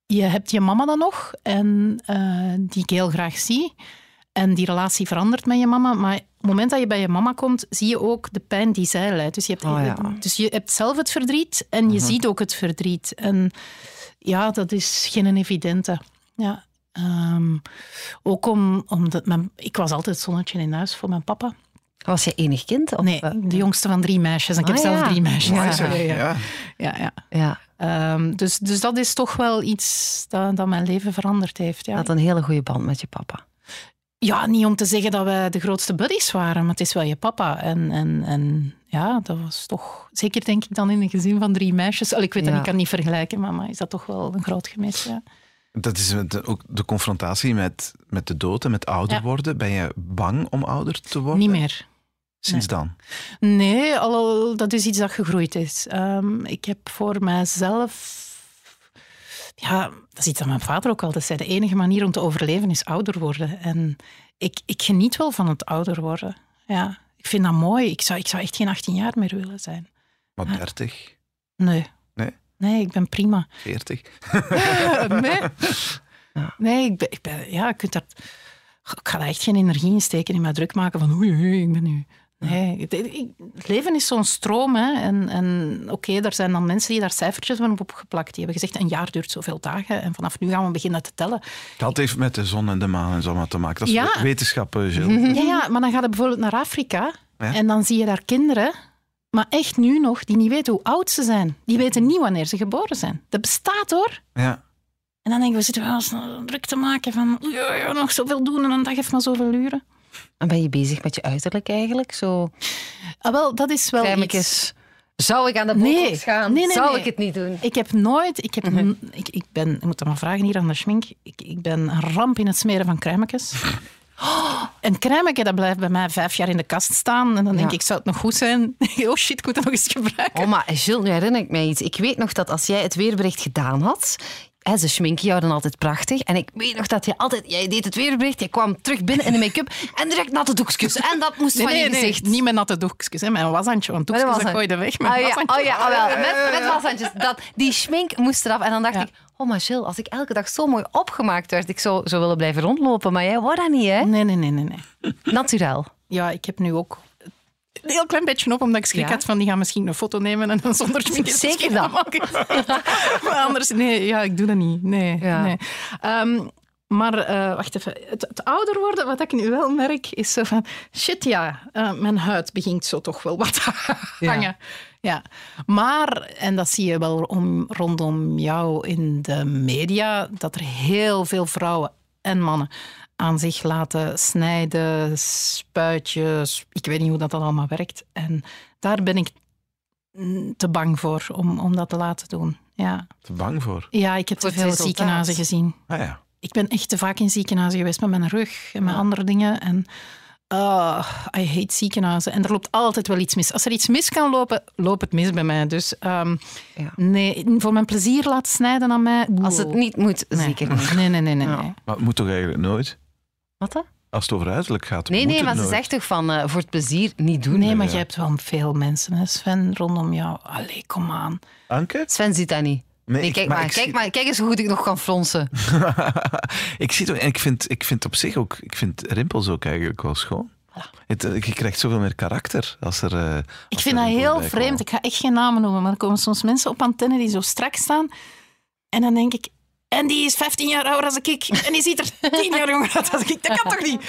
je hebt je mama dan nog en eh, die ik heel graag zie. En die relatie verandert met je mama. Maar op het moment dat je bij je mama komt, zie je ook de pijn die zij lijdt. Dus je hebt, Oh ja. dus je hebt zelf het verdriet en je ziet ook het verdriet. En ja, dat is geen evidente. Ja. Ehm, ook om, omdat mijn, ik was altijd zonnetje in huis voor mijn papa. Was je enig kind? Of, Nee, eh, de jongste van drie meisjes. En ik heb Ah, zelf ja. drie meisjes. Ja. Ja, ja. Ja. ja, Ehm, dus, dus dat is toch wel iets dat, dat mijn leven veranderd heeft. Ja. had een hele goede band met je papa. Ja, niet om te zeggen dat wij de grootste buddies waren, maar het is wel je papa. En, en, en ja, dat was toch... Zeker denk ik dan in een gezin van drie meisjes. Al, ik weet dat, ik kan niet vergelijken, maar, maar is dat toch wel een groot gemis. Ja. Dat is ook de confrontatie met, met de dood en met ouder Ja. worden. Ben je bang om ouder te worden? Niet meer. Sinds dan? Nee, al, dat is iets dat gegroeid is. Ehm, ik heb voor mijzelf... Ja, dat is iets dat mijn vader ook altijd zei. De enige manier om te overleven is ouder worden. En ik, ik geniet wel van het ouder worden. Ja, ik vind dat mooi. Ik zou, ik zou echt geen 18 jaar meer willen zijn. Maar 30, Nee. Nee? Nee, ik ben prima. 40? nee. Nee, ik ben, ik ben... Ja, je kunt daar... Ik ga daar echt geen energie in steken in mij druk maken van oei, oei, ik ben nu... Nee, het, leven is zo'n stroom. Hè. En, en oké, er zijn dan mensen die daar cijfertjes van op geplakt. Die hebben gezegd, een jaar duurt zoveel dagen. En vanaf nu gaan we beginnen te tellen. Dat heeft met de zon en de maan en zo maar te maken. Dat is Ja. wetenschap, eh, Gilles. Ja, ja, maar dan ga je bijvoorbeeld naar Afrika. Ja. En dan zie je daar kinderen, maar echt nu nog, die niet weten hoe oud ze zijn. Die weten niet wanneer ze geboren zijn. Dat bestaat hoor. Ja. En dan denk ik, we zitten wel eens druk te maken van oei, nog zoveel doen en een dag heeft maar zoveel uren. En ben je bezig met je uiterlijk eigenlijk? Zo Ah, wel, dat is wel iets. Zou ik aan de Nee. botox gaan? Nee, nee, Zou ik het niet doen? Ik heb nooit, ik, heb, n- ik, ik ben, ik moet dat maar vragen hier aan de schmink, ik, ik ben een ramp in het smeren van crèmetjes. Een crèmetje, dat blijft bij mij vijf jaar in de kast staan. En dan denk Ja. ik, zou het nog goed zijn? Oh shit, ik moet dat nog eens gebruiken. Oh, maar Gilles, nu herinner ik mij iets. Ik weet nog dat als jij het weerbericht gedaan had... Hè, ze schminken jou dan altijd prachtig. En ik weet nog dat je altijd... Jij deed het weerbericht, je kwam terug binnen in de make-up en direct natte doekjes. En dat moest Nee, van nee, je nee, gezicht. niet met natte doekjes, hè, met een washandje. Want doekjes washandje. gooi je weg. Met een ja, oh ja, ah, wel. Met, met washandjes. Dat, die schmink moest eraf. En dan dacht Ja. ik, oh maar Gilles, als ik elke dag zo mooi opgemaakt werd, ik zou, zou willen blijven rondlopen. Maar jij wordt dat niet, hè? Nee, nee, nee, nee, nee. Naturel. Ja, ik heb nu ook een heel klein beetje op, omdat ik schrik Ja? had van die gaan misschien een foto nemen en dan zonder schmink Zeker dat. Maar anders, nee, ja, ik doe dat niet. Nee, Ja. nee. Ehm, maar eh, wacht even. Het, het ouder worden, wat ik nu wel merk, is zo van... Shit, ja, eh, mijn huid begint zo toch wel wat te hangen. Ja. Maar, en dat zie je wel om, rondom jou in de media, dat er heel veel vrouwen en mannen aan zich laten snijden, spuitjes. Ik weet niet hoe dat, dat allemaal werkt. En daar ben ik te bang voor om, om dat te laten doen. Ja, Te bang voor. ja ik heb Voor te veel resultaat. ziekenhuizen gezien. Ah ja. Ik ben echt te vaak in ziekenhuizen geweest met mijn rug en met andere dingen. En ah, I hate ziekenhuizen. En er loopt altijd wel iets mis. Als er iets mis kan lopen, loopt het mis bij mij. Dus ehm, Ja. nee, voor mijn plezier laten snijden aan mij. Als het niet moet, Nee. zeker niet. Nee, nee, nee, nee. Ja. nee. Maar het moet toch eigenlijk nooit? Wat dan? Als het over uiterlijk gaat, Nee, moet nee, het maar ze nooit. zegt toch van eh, voor het plezier niet doen. Nee, maar ja. je hebt wel veel mensen, hè, Sven, rondom jou. Allee, kom aan. Anke? Sven ziet dat niet. Nee, Nee, ik- kijk, maar maar, ik kijk, zie- maar, kijk eens hoe goed ik nog kan fronsen. ik zie het en ik vind, ik vind op zich ook, ik vind rimpels ook eigenlijk wel schoon. Het, eh, je krijgt zoveel meer karakter als er. eh, Ik vind er dat heel vreemd. komen. Ik ga echt geen namen noemen, maar er komen soms mensen op antenne die zo strak staan. En dan denk ik, En die is 15 jaar ouder dan ik. En die ziet er 10 jaar jonger uit dan ik. Dat kan toch niet?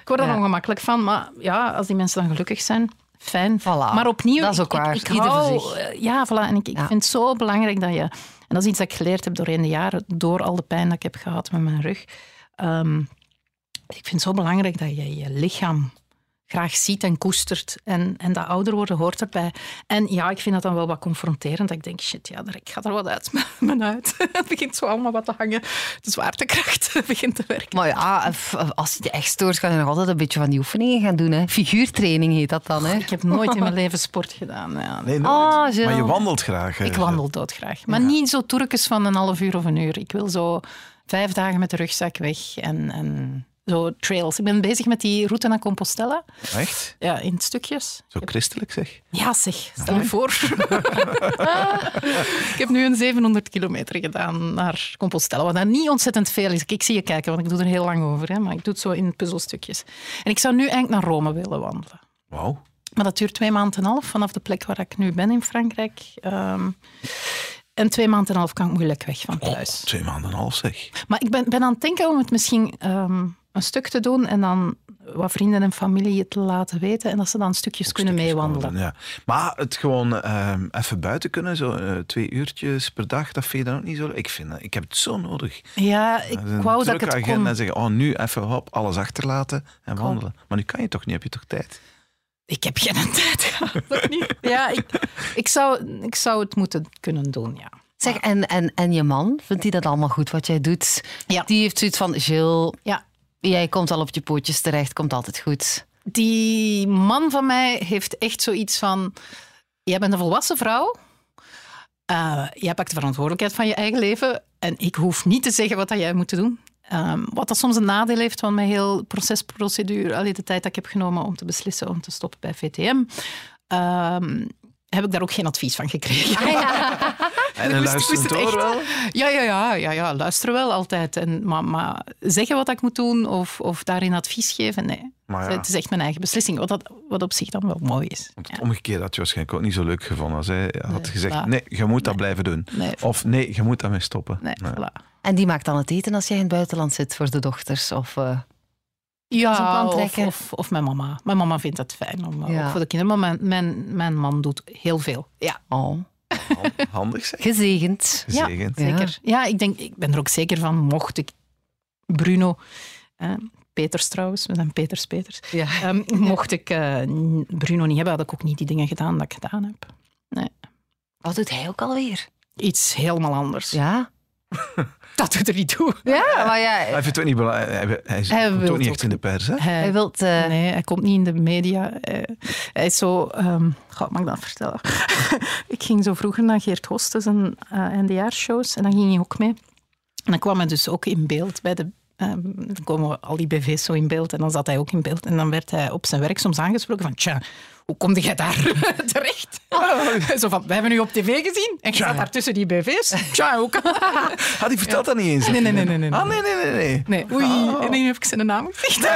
Ik word er Ja. ongemakkelijk van. Maar ja, als die mensen dan gelukkig zijn, fijn. Voilà. Maar opnieuw... Dat is ook ik- waar. Ik, ik Ieder voor hou- zich. eh, Ja, voilà. En ik, ik Ja. vind het zo belangrijk dat je... En dat is iets dat ik geleerd heb doorheen de jaren, door al de pijn dat ik heb gehad met mijn rug. Ehm, ik vind het zo belangrijk dat je je lichaam graag ziet en koestert. En, en dat ouder worden hoort erbij. En ja, ik vind dat dan wel wat confronterend. Dat ik denk, shit, ja, daar- ik ga er wat uit mijn uit. Het begint zo allemaal wat te hangen. De zwaartekracht begint te werken. Maar ja, f- als je echt stoort, kan je nog altijd een beetje van die oefeningen gaan doen. Hè. Figuurtraining heet dat dan. Hè. Ik heb nooit in mijn leven sport gedaan. Ja. Nee, nooit. Oh, Jill. maar je wandelt graag. hè. Ik wandel doodgraag. Maar niet zo toerkes van een half uur of een uur. Ik wil zo vijf dagen met de rugzak weg en, en zo trails. Ik ben bezig met die route naar Compostela. Echt? Ja, in stukjes. Zo christelijk zeg. Ja, zeg, stel je voor. ik heb nu een 700 kilometer gedaan naar Compostela, wat dat niet ontzettend veel is. Ik zie je kijken, want ik doe er heel lang over. Hè, maar ik doe het zo in puzzelstukjes. En ik zou nu eigenlijk naar Rome willen wandelen. Wauw. Maar dat duurt twee maanden en een half vanaf de plek waar ik nu ben in Frankrijk. Ehm, en twee maanden en een half kan ik moeilijk weg van thuis. Twee maanden en een half zeg. Maar ik ben, ben aan het denken om het misschien ehm, een stuk te doen en dan wat vrienden en familie het te laten weten en dat ze dan stukjes kunnen Stukjes meewandelen. wandelen, Ja. Maar het gewoon ehm, even buiten kunnen, zo eh, twee uurtjes per dag, dat vind je dan ook niet zo... Ik, vind, dat- ik heb het zo nodig. Ja, ik wou dat ik het kon. En zeggen, oh, nu even hop, alles achterlaten en wandelen. Maar nu kan je toch niet, heb je toch tijd? Ik heb geen tijd gehad. niet. Ja, ik, ik, zou, ik zou het moeten kunnen doen, ja. Zeg, en, en, en je man, vindt hij dat allemaal goed wat jij doet? Ja. Die heeft zoiets van, Jill, Ja, jij komt al op je pootjes terecht, komt altijd goed. die man van mij heeft echt zoiets van... Jij bent een volwassen vrouw. Eh, jij pakt de verantwoordelijkheid van je eigen leven. En ik hoef niet te zeggen wat dat jij moet doen. Ehm, wat dat soms een nadeel heeft van mijn heel procesprocedure. Allee, de tijd dat ik heb genomen om te beslissen om te stoppen bij VTM. ehm, heb ik daar ook geen advies van gekregen. En luisterend het oor echt- wel? Ja, ja, ja, ja, ja, luisteren wel altijd. En, maar, maar zeggen wat ik moet doen of, of daarin advies geven, nee. Maar ja. Het is echt mijn eigen beslissing, wat, dat, wat op zich dan wel mooi is. Want Ja. het omgekeerde had je waarschijnlijk ook niet zo leuk gevonden als hij had Nee, gezegd, voilà. nee, je moet dat blijven doen. Nee. Of nee, je moet daarmee stoppen. Nee, Nee. voilà. En die maakt dan het eten als jij in het buitenland zit voor de dochters? Of, eh, Ja, of, trekken. of, of mijn mama. Mijn mama vindt het fijn om, eh, Ja. ook voor de kinderen. Maar mijn, mijn, mijn man doet heel veel. Ja, oh, Han- Handig zeg. gezegend. Gezegend. Ja. zeker. Ja, ik, denk, ik ben er ook zeker van, mocht ik Bruno... eh, Peters trouwens, we zijn Peters Peters. Ja. Ehm, mocht ik eh, Bruno niet hebben, had ik ook niet die dingen gedaan dat ik gedaan heb. Wat doet hij ook alweer? Iets helemaal anders. Ja? Dat doet er niet toe. Ja, maar ja, Hij vindt het ook niet belangrijk. Hij, hij, Hij komt ook niet echt in de pers, hè? Hij, hij wilt... eh, Nee, hij komt niet in de media. Eh, hij is zo... ehm goh, mag ik dat vertellen? ik ging zo vroeger naar Geert Hostes en uh, eindejaarshows en dan ging hij ook mee. En dan kwam hij dus ook in beeld bij de... ehm, dan komen al die BV's zo in beeld en dan zat hij ook in beeld. En dan werd hij op zijn werk soms aangesproken van... Tja, hoe kom jij daar terecht? Zo van, we hebben u op tv gezien en je Tja. zat daar tussen die BV's. Tja, hoe kan Had hij vertelt dat niet eens? Nee, nee, nee, nee, nee. Ah, nee, nee, nee. nee. Nee, oei. En nu heb ik zijn naam gezegd.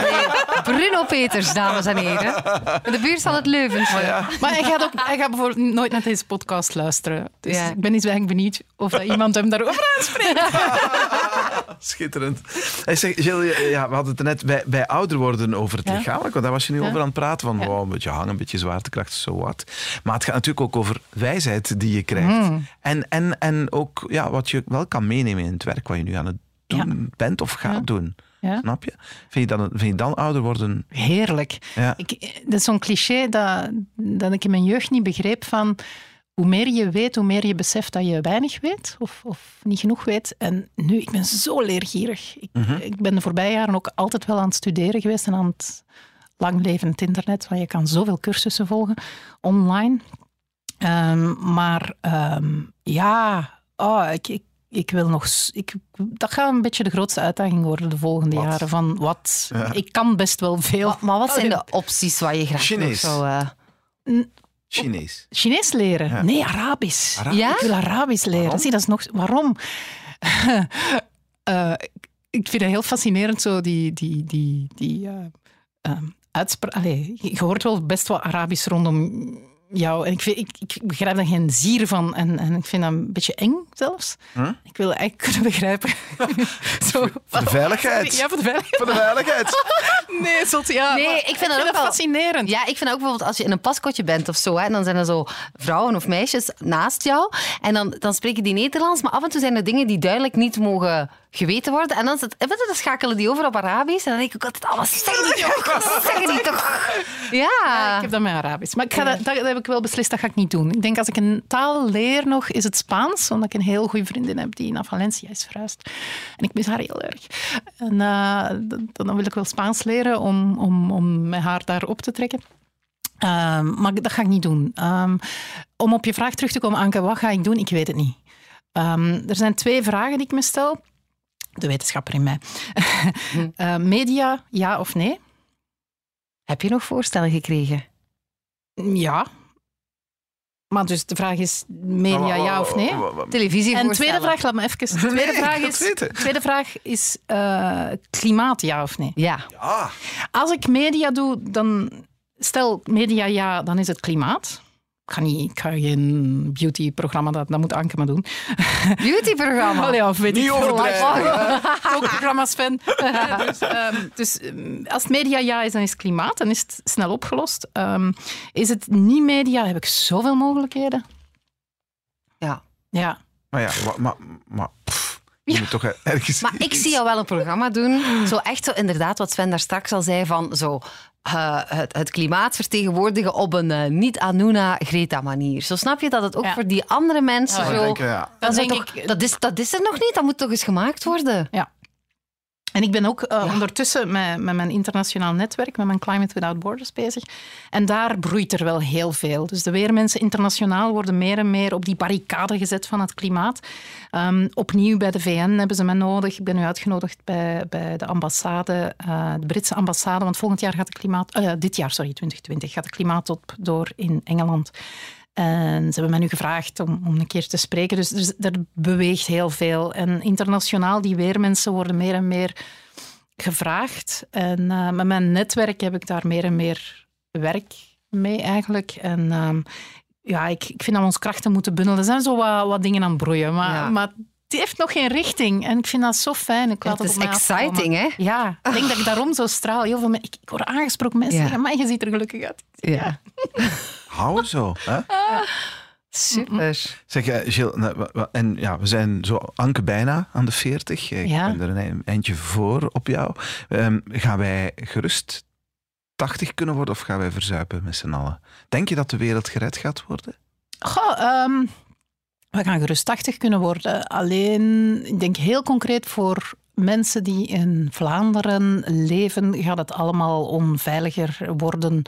Bruno Peters, dames en heren. De buurt van het Leuvense. Maar hij gaat, ook, hij gaat bijvoorbeeld nooit naar deze podcast luisteren. Dus Ja. ik ben eens eigenlijk benieuwd of dat iemand hem daarover aanspreekt. Schitterend. Hij zegt, Gilles, ja, we hadden het er net bij, bij ouder worden over het Ja. lichamelijk, want daar was je nu Ja. over aan het praten, van Ja. wow, een beetje hangen, een beetje zwaartekracht, zo wat. Maar het gaat natuurlijk ook over wijsheid die je krijgt. Hmm. En, en, en ook ja, wat je wel kan meenemen in het werk wat je nu aan het doen bent of gaat Ja. doen. Ja. Snap je? Vind je, dan, vind je dan ouder worden... Heerlijk. Ja. Ik, dat is zo'n cliché dat, dat ik in mijn jeugd niet begreep van... Hoe meer je weet, hoe meer je beseft dat je weinig weet of, of niet genoeg weet. En nu, ik ben zo leergierig. Ik, ik ben de voorbije jaren ook altijd wel aan het studeren geweest en aan het lang leven het internet, want je kan zoveel cursussen volgen online. Ehm, maar ehm, ja, oh, ik, ik, ik wil nog... Ik, dat gaat een beetje de grootste uitdaging worden de volgende Wat? jaren. Van wat? Ja. Ik kan best wel veel. Maar, maar wat zijn de opties waar je graag nog zou... eh, Chinees. Chinees leren? Ja. Nee, Arabisch. Arabisch? Ja? Ik wil Arabisch leren. Waarom? Zie, dat is nog... Waarom? Eh, ik vind het heel fascinerend, zo die... die, die, die eh, ehm, uitspra- Allee, je hoort wel best wel Arabisch rondom jou. En ik, vind, ik, ik begrijp daar geen zier van. En, en ik vind dat een beetje eng zelfs. Huh? Ik wil eigenlijk kunnen begrijpen. Zo, Voor de veiligheid. Ja, voor de veiligheid. Voor de veiligheid. Nee, zot, ja, Nee, maar ik vind dat ook wel- fascinerend. Ja, ik vind ook bijvoorbeeld als je in een paskotje bent of zo, hè, en dan zijn er zo vrouwen of meisjes naast jou. En dan, dan spreken die Nederlands, maar af en toe zijn er dingen die duidelijk niet mogen geweten worden. En dan, het, en dan schakelen die over op Arabisch. En dan denk ik ook altijd, oh, wat zeggen die toch? Wat zeggen die toch? Ja. Ik heb dat met Arabisch. Maar ik ga dat, dat, dat heb ik wel beslist, dat ga ik niet doen. Ik denk als ik een taal leer nog, is het Spaans. Omdat ik een heel goede vriendin heb die naar Valencia is verhuisd. En ik mis haar heel erg. En eh, dan wil ik wel Spaans leren om, om, om met haar daar op te trekken. Ehm, maar dat ga ik niet doen. Ehm, om op je vraag terug te komen, Anke, wat ga ik doen? Ik weet het niet. Ehm, er zijn twee vragen die ik me stel. De wetenschapper in mij. Eh, media, ja of nee? Heb je nog voorstellen gekregen? Ja. Maar dus de vraag is media ja of nee? Televisie En tweede vraag, laat me even. De tweede Nee, vraag is, tweede vraag is eh, klimaat ja of nee? Ja. Ah, Als ik media doe, dan stel media ja, dan is het klimaat. Ik ga, niet, ik ga geen beauty-programma, dat, dat moet Anke maar doen. Beautyprogramma. Oh ja, of weet Niet ik overdrijven, Ook programma's fan. dus ehm, dus ehm, als het media ja is, dan is het klimaat. Dan is het snel opgelost. Ehm, is het niet media, heb ik zoveel mogelijkheden. Ja. Ja. maar ja, maar, maar, je moet toch ergens... Maar ik zie jou wel een programma doen. Zo echt zo inderdaad wat Sven daar straks al zei van zo... eh, het, het klimaat vertegenwoordigen op een eh, niet-Anuna-Greta-manier. Zo snap je dat het ook Ja. voor die andere mensen Ja, zo... denk, ja. Dan Dat, zou denk toch- ik- dat, is, dat is er nog niet, dat moet toch eens gemaakt worden? En ik ben ook eh, ondertussen met, met mijn internationaal netwerk, met mijn Climate Without Borders bezig. En daar broeit er wel heel veel. Dus de weermensen internationaal worden meer en meer op die barricade gezet van het klimaat. Ehm, opnieuw bij de VN hebben ze mij nodig. Ik ben nu uitgenodigd bij, bij de ambassade, eh, de Britse ambassade, want volgend jaar gaat de klimaat... eh, dit jaar, sorry, 2020, gaat de klimaattop door in Engeland. En ze hebben mij nu gevraagd om, om een keer te spreken. Dus er, er beweegt heel veel. En internationaal, die weermensen worden meer en meer gevraagd. En eh, met mijn netwerk heb ik daar meer en meer werk mee eigenlijk. En ehm, ja, ik, ik vind dat we onze krachten moeten bundelen. Er zijn zo wat, wat dingen aan het broeien, maar, Ja. maar het heeft nog geen richting. En ik vind dat zo fijn. Ik laat het het is exciting, hè? Ja, ik denk dat ik daarom zo straal. Heel veel ik, ik word aangesproken, mensen Ja. zeggen, maar je ziet er gelukkig uit. Ja. Hou zo. Hè? Super. Zeg, eh, Gilles, nou, en ja, we zijn zo Anke bijna aan de 40. Ik Ja. ben er een eindje voor op jou. Ehm, gaan wij gerust 80 kunnen worden of gaan wij verzuipen met z'n allen? Denk je dat de wereld gered gaat worden? Goh, ehm, we gaan gerust 80 kunnen worden. Alleen, ik denk heel concreet voor mensen die in Vlaanderen leven, gaat het allemaal onveiliger worden.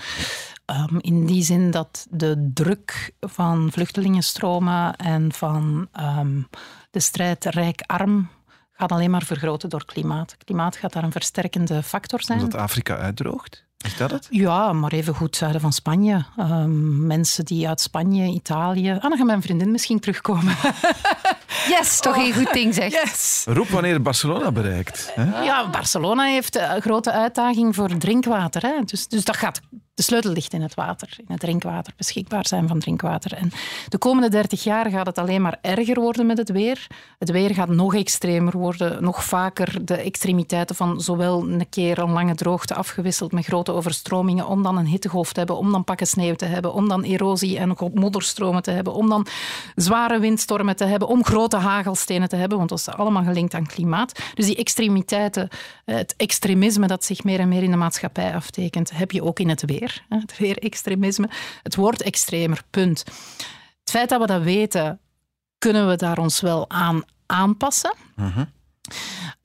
Ehm, in die zin dat de druk van vluchtelingenstromen en van ehm, de strijd rijk-arm gaat alleen maar vergroten door klimaat. Klimaat gaat daar een versterkende factor zijn. Omdat Afrika uitdroogt? Is dat het? Ja, maar even goed zuiden van Spanje. Ehm, mensen die uit Spanje, Italië... Ah, dan gaat mijn vriendin misschien terugkomen. Yes, toch een goed ding, zeg. Yes! Roep wanneer Barcelona bereikt. Hè? Ja, Barcelona heeft een grote uitdaging voor drinkwater. Hè. Dus, dus dat gaat, de sleutel ligt in het water, in het drinkwater, beschikbaar zijn van drinkwater. En de komende 30 jaar gaat het alleen maar erger worden met het weer. Het weer gaat nog extremer worden, nog vaker de extremiteiten van zowel een keer een lange droogte afgewisseld met grote overstromingen, om dan een hittegolf te hebben, om dan pakken sneeuw te hebben, om dan erosie en modderstromen te hebben, om dan zware windstormen te hebben, om grote hagelstenen te hebben, want dat is allemaal gelinkt aan klimaat. Dus die extremiteiten, het extremisme dat zich meer en meer in de maatschappij aftekent, heb je ook in het weer. Het weerextremisme. Het wordt extremer, punt. Het feit dat we dat weten, kunnen we daar ons wel aan aanpassen. Mhm.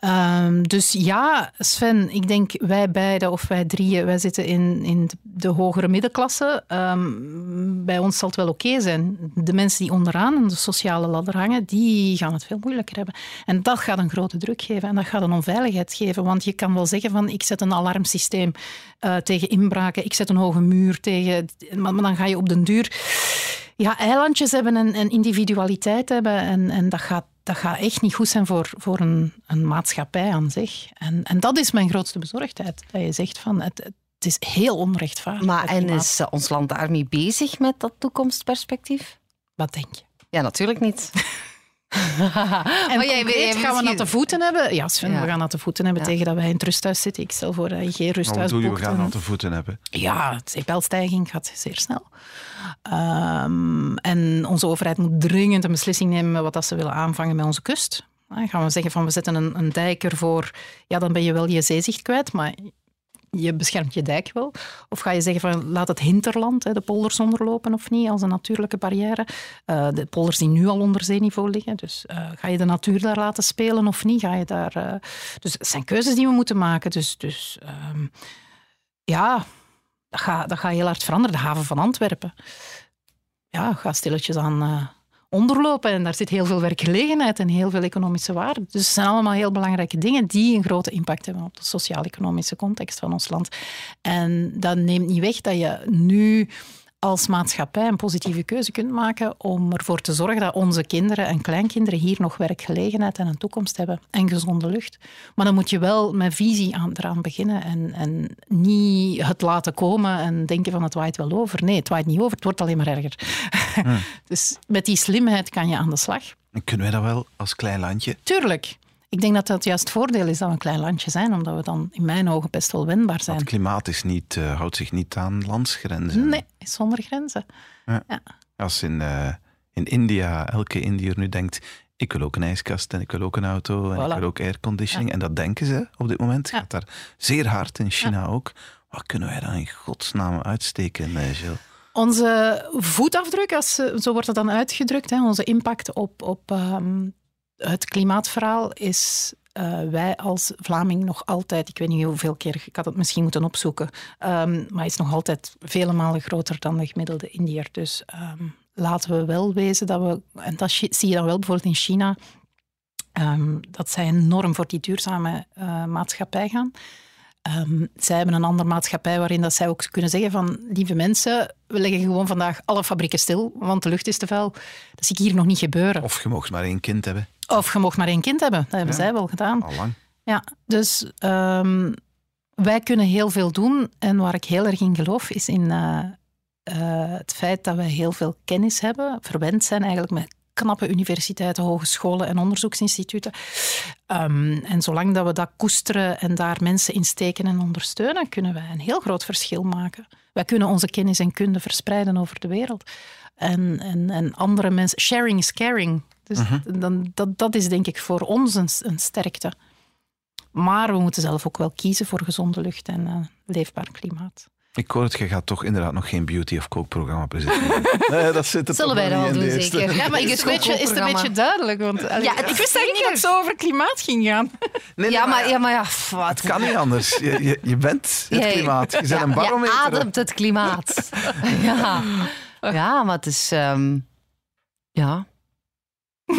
Ehm, dus ja, Sven, ik denk wij beiden of wij drieën, wij zitten in, in de hogere middenklasse. Ehm, bij ons zal het wel oké zijn. De mensen die onderaan aan de sociale ladder hangen, die gaan het veel moeilijker hebben. En dat gaat een grote druk geven en dat gaat een onveiligheid geven. Want je kan wel zeggen van ik zet een alarmsysteem eh, tegen inbraken, ik zet een hoge muur tegen... Maar, dan ga je op den duur... Ja, eilandjes hebben en, en individualiteit hebben en, en dat gaat dat gaat echt niet goed zijn voor, voor een, een maatschappij aan zich. En, en dat is mijn grootste bezorgdheid. Dat je zegt van het, het is heel onrechtvaardig. Maar en is eh, ons land daarmee bezig met dat toekomstperspectief? Wat denk je? Ja, natuurlijk niet. En Maar jij- concreet jij gaan we misschien- natte voeten hebben? Ja, Sven, Ja. we gaan natte voeten hebben Ja. tegen dat wij in het rusthuis zitten. Ik stel voor dat je geen rusthuis je? We boekt gaan aan de voeten hebben. Ja, de zeepelstijging gaat zeer snel. Ehm, en onze overheid moet dringend een beslissing nemen wat dat ze willen aanvangen met onze kust. Dan gaan we zeggen van we zetten een, een dijk ervoor, ja, dan ben je wel je zeezicht kwijt, maar je beschermt je dijk wel. Of ga je zeggen van laat het hinterland, de polders onderlopen of niet, als een natuurlijke barrière. Eh, de polders die nu al onder zeeniveau liggen. Dus eh, ga je de natuur daar laten spelen of niet? Ga je daar, eh, Dus het zijn keuzes die we moeten maken. Dus, dus ehm, ja, dat gaat dat gaat heel hard veranderen. De haven van Antwerpen. Ja, gaat stilletjes aan onderlopen. En daar zit heel veel werkgelegenheid en heel veel economische waarde. Dus het zijn allemaal heel belangrijke dingen die een grote impact hebben op de sociaal-economische context van ons land. En dat neemt niet weg dat je nu als maatschappij een positieve keuze kunt maken om ervoor te zorgen dat onze kinderen en kleinkinderen hier nog werkgelegenheid en een toekomst hebben en gezonde lucht. Maar dan moet je wel met visie aan, eraan beginnen en, en niet het laten komen en denken van het waait wel over. Nee, het waait niet over, het wordt alleen maar erger. dus met die slimheid kan je aan de slag. En kunnen wij dat wel als klein landje? Tuurlijk. Ik denk dat dat juist het voordeel is dat we een klein landje zijn, omdat we dan in mijn ogen best wel wendbaar zijn. Het klimaat is niet, eh, houdt zich niet aan landsgrenzen. Nee, is zonder grenzen. Als in, eh, in India elke Indiër nu denkt, ik wil ook een ijskast en ik wil ook een auto en Voilà. ik wil ook airconditioning. En dat denken ze op dit moment. Ja. Gaat daar zeer hard in China ook. Wat kunnen wij dan in godsnaam uitsteken, eh, Gilles? Onze voetafdruk, als, eh, zo wordt het dan uitgedrukt, hè, onze impact op, op ehm, het klimaatverhaal is eh, wij als Vlaming nog altijd, ik weet niet hoeveel keer, ik had het misschien moeten opzoeken, ehm, maar is nog altijd vele malen groter dan de gemiddelde Indiër. Dus ehm, laten we wel wezen dat we, en dat zie je dan wel bijvoorbeeld in China, ehm, dat zij enorm voor die duurzame eh, maatschappij gaan. Zij hebben een andere maatschappij waarin dat zij ook kunnen zeggen van lieve mensen, we leggen gewoon vandaag alle fabrieken stil, want de lucht is te vuil. Dat zie ik hier nog niet gebeuren. Of je mocht maar één kind hebben, Of je mocht maar één kind hebben. Dat hebben Ja. zij wel gedaan. al lang. Ja, dus ehm, wij kunnen heel veel doen. En waar ik heel erg in geloof, is in eh, eh, het feit dat wij heel veel kennis hebben, verwend zijn eigenlijk met knappe universiteiten, hogescholen en onderzoeksinstituten. Ehm, en zolang dat we dat koesteren en daar mensen in steken en ondersteunen, kunnen wij een heel groot verschil maken. Wij kunnen onze kennis en kunde verspreiden over de wereld. En, en, en andere mensen... Sharing is caring. Dus dan, dat, dat is denk ik voor ons een, een sterkte. Maar we moeten zelf ook wel kiezen voor gezonde lucht en eh, leefbaar klimaat. Ik hoor het, je gaat toch inderdaad nog geen Beauty of Coke programma presenteren. nee, dat zit er Zullen wij dat in doen, zeker? Ja, maar Is is het een beetje, is het een beetje duidelijk? Want, Ja, het ik is wist eigenlijk niet dat het zo over klimaat ging gaan. Nee, nee, Ja, maar, ja, maar ja, pff, wat. Het kan niet anders. Je, je, je bent het klimaat. Je bent Ja, een barometer. Je ademt het klimaat. ja. ja, maar het is... ehm, ja.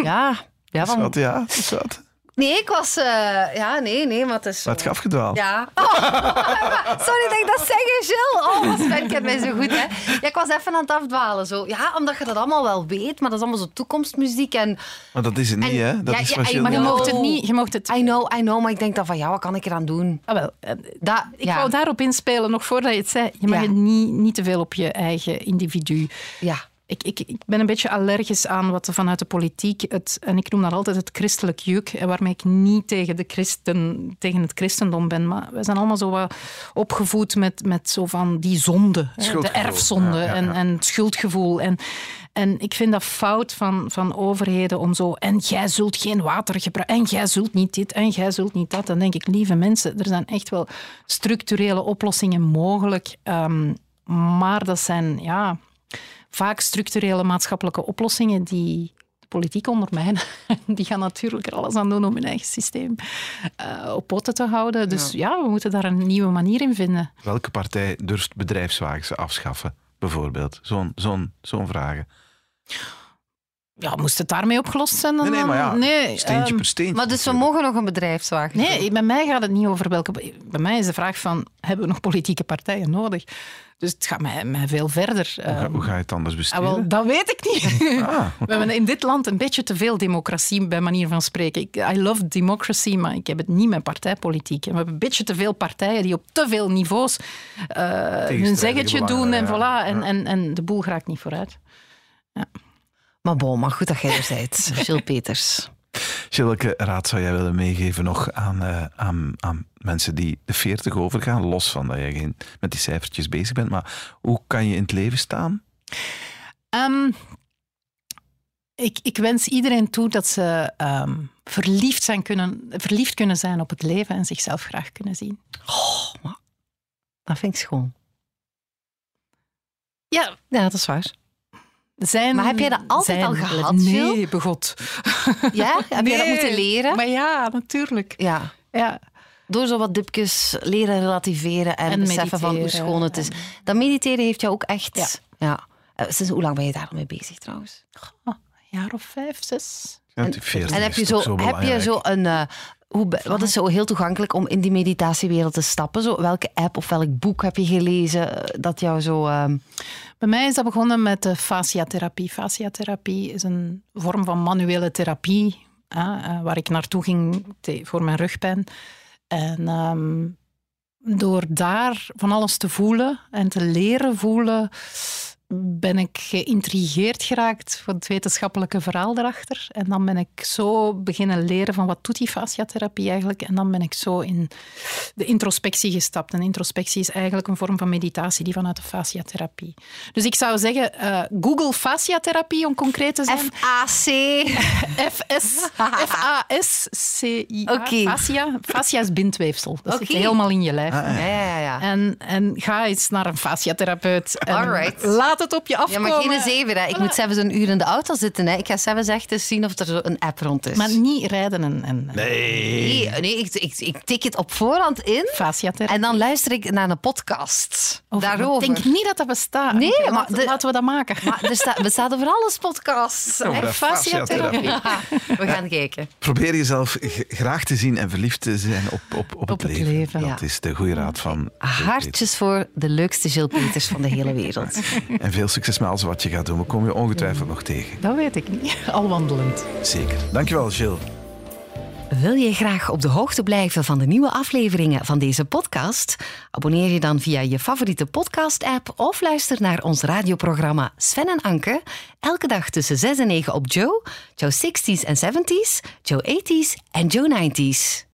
Ja. Ja, ja, is wat. Nee, ik was... eh, ja, nee, nee, maar het is... zo- Wat gaf gedwaald? Ja. Sorry dat ik dat zeg, Gilles. Oh, wat Sven kent mij zo goed, hè. Ja, ik was even aan het afdwalen. Zo. Ja, omdat je dat allemaal wel weet, maar dat is allemaal zo toekomstmuziek. En Maar dat is het niet, hè? Dat ja, is ja, ik- maar Je mocht het niet. Je mocht het, I know, I know, maar ik denk dan van, ja, wat kan ik eraan doen? ah, wel, Dat, ik ja, wou daarop inspelen, nog voordat je het zei. Je mag Ja. het niet, niet te veel op je eigen individu. ja. Ik, ik, ik ben een beetje allergisch aan wat er vanuit de politiek, het, en ik noem dat altijd het christelijk juk, en waarmee ik niet tegen, de christen, tegen het christendom ben. Maar we zijn allemaal zo wat opgevoed met, met zo van die zonde, de erfzonde Ja, ja, En, ja. en het schuldgevoel. En, en ik vind dat fout van, van overheden om zo, en jij zult geen water gebruiken, en jij zult niet dit, en jij zult niet dat. Dan denk ik, lieve mensen, er zijn echt wel structurele oplossingen mogelijk. ehm, maar dat zijn, ja vaak structurele maatschappelijke oplossingen die de politiek ondermijnen. Die gaan natuurlijk er alles aan doen om hun eigen systeem eh, op poten te houden. Dus ja. we moeten daar een nieuwe manier in vinden. Welke partij durft bedrijfswagens afschaffen, bijvoorbeeld? Zo'n zo'n zo'n vragen. Ja, moest het daarmee opgelost zijn? Dan Nee, nee, maar ja, nee, steentje ehm, per steentje. Maar dus we mogen nog een bedrijfswagen. Nee, bij mij gaat het niet over welke. Bij mij is de vraag van: hebben we nog politieke partijen nodig? Dus het gaat mij, mij veel verder. Hoe ga, Ehm, hoe ga je het anders ah, besteden? wel, dat weet ik niet. Ah, We hebben in dit land een beetje te veel democratie, bij manier van spreken. Ik, I love democracy, maar ik heb het niet met partijpolitiek. En we hebben een beetje te veel partijen die op te veel niveaus eh, hun zeggetje doen. En, ja. voilà, en, Ja. en, en de boel raakt niet vooruit. Maar bon, maar goed dat jij er bent, Gilles Peters. Jill, welke raad zou jij willen meegeven nog aan, eh, aan, aan mensen die de 40 overgaan? Los van dat je geen, met die cijfertjes bezig bent, maar hoe kan je in het leven staan? Ehm, ik, ik wens iedereen toe dat ze ehm, verliefd, zijn kunnen, verliefd kunnen zijn op het leven en zichzelf graag kunnen zien. Dat vind ik schoon. Ja, Ja, dat is waar. Zijn, Maar heb jij dat altijd zijn- al gehad, Nee, begot. Ja? Heb je dat Nee, moeten leren? Maar ja, natuurlijk. Ja. Ja. Door zo wat dipjes leren relativeren en, En beseffen van hoe schoon het is. en- Dat mediteren heeft jou ook echt... Ja. ja. Eh, Sinds hoe lang ben je daar al mee bezig trouwens? Een jaar of vijf, zes. Ja, die 40 en heb je zo, heb je zo een... hoe, wat is zo heel toegankelijk om in die meditatiewereld te stappen? Zo, welke app of welk boek heb je gelezen eh, dat jou zo... ehm, Bij mij is dat begonnen met de fasciatherapie. Fasciatherapie is een vorm van manuele therapie, hè, eh, waar ik naartoe ging voor mijn rugpijn. En ehm, door daar van alles te voelen en te leren voelen, ben ik geïntrigeerd geraakt voor het wetenschappelijke verhaal erachter. En dan ben ik zo beginnen leren van wat doet die fasciatherapie eigenlijk. En dan ben ik zo in de introspectie gestapt. En introspectie is eigenlijk een vorm van meditatie die vanuit de fasciatherapie. Dus ik zou zeggen, eh, Google fasciatherapie om concreet te zijn. FAC. FS, F-A-S-C-I-A. Oké. Fascia. Fascia is bindweefsel. Dat zit helemaal in je lijf. Ah, Ja, ja, ja. ja. En, en ga eens naar een fasciatherapeut. En Alright. Laat het op je Ja, afkomen. maar geen zeven. Hè. Ik moet zelfs een uur in de auto zitten. Hè. Ik ga zelfs echt eens zien of er zo een app rond is. Maar niet rijden en, en Nee. Nee, nee ik, ik, ik tik het op voorhand in en dan luister ik naar een podcast Over- daarover. Ik denk niet dat dat bestaat. Nee, maar laten, de- laten we dat maken. Maar er staat, bestaat over alles podcasts. Hè. fasciatherapie. We gaan kijken. Probeer jezelf graag te zien en verliefd te zijn op, op, op, Op het het leven. leven, Dat ja. is de goede raad van Jill. Hartjes voor de leukste Gilles Peters van de hele wereld. En veel succes met alles wat je gaat doen. We komen je ongetwijfeld nog tegen. Dat weet ik niet. Al wandelend. Zeker. Dankjewel, Jill. Wil je graag op de hoogte blijven van de nieuwe afleveringen van deze podcast? Abonneer je dan via je favoriete podcast-app of luister naar ons radioprogramma Sven en Anke. Elke dag tussen 6 en 9 op Joe, Joe 60s en 70s, Joe 80s en Joe 90s.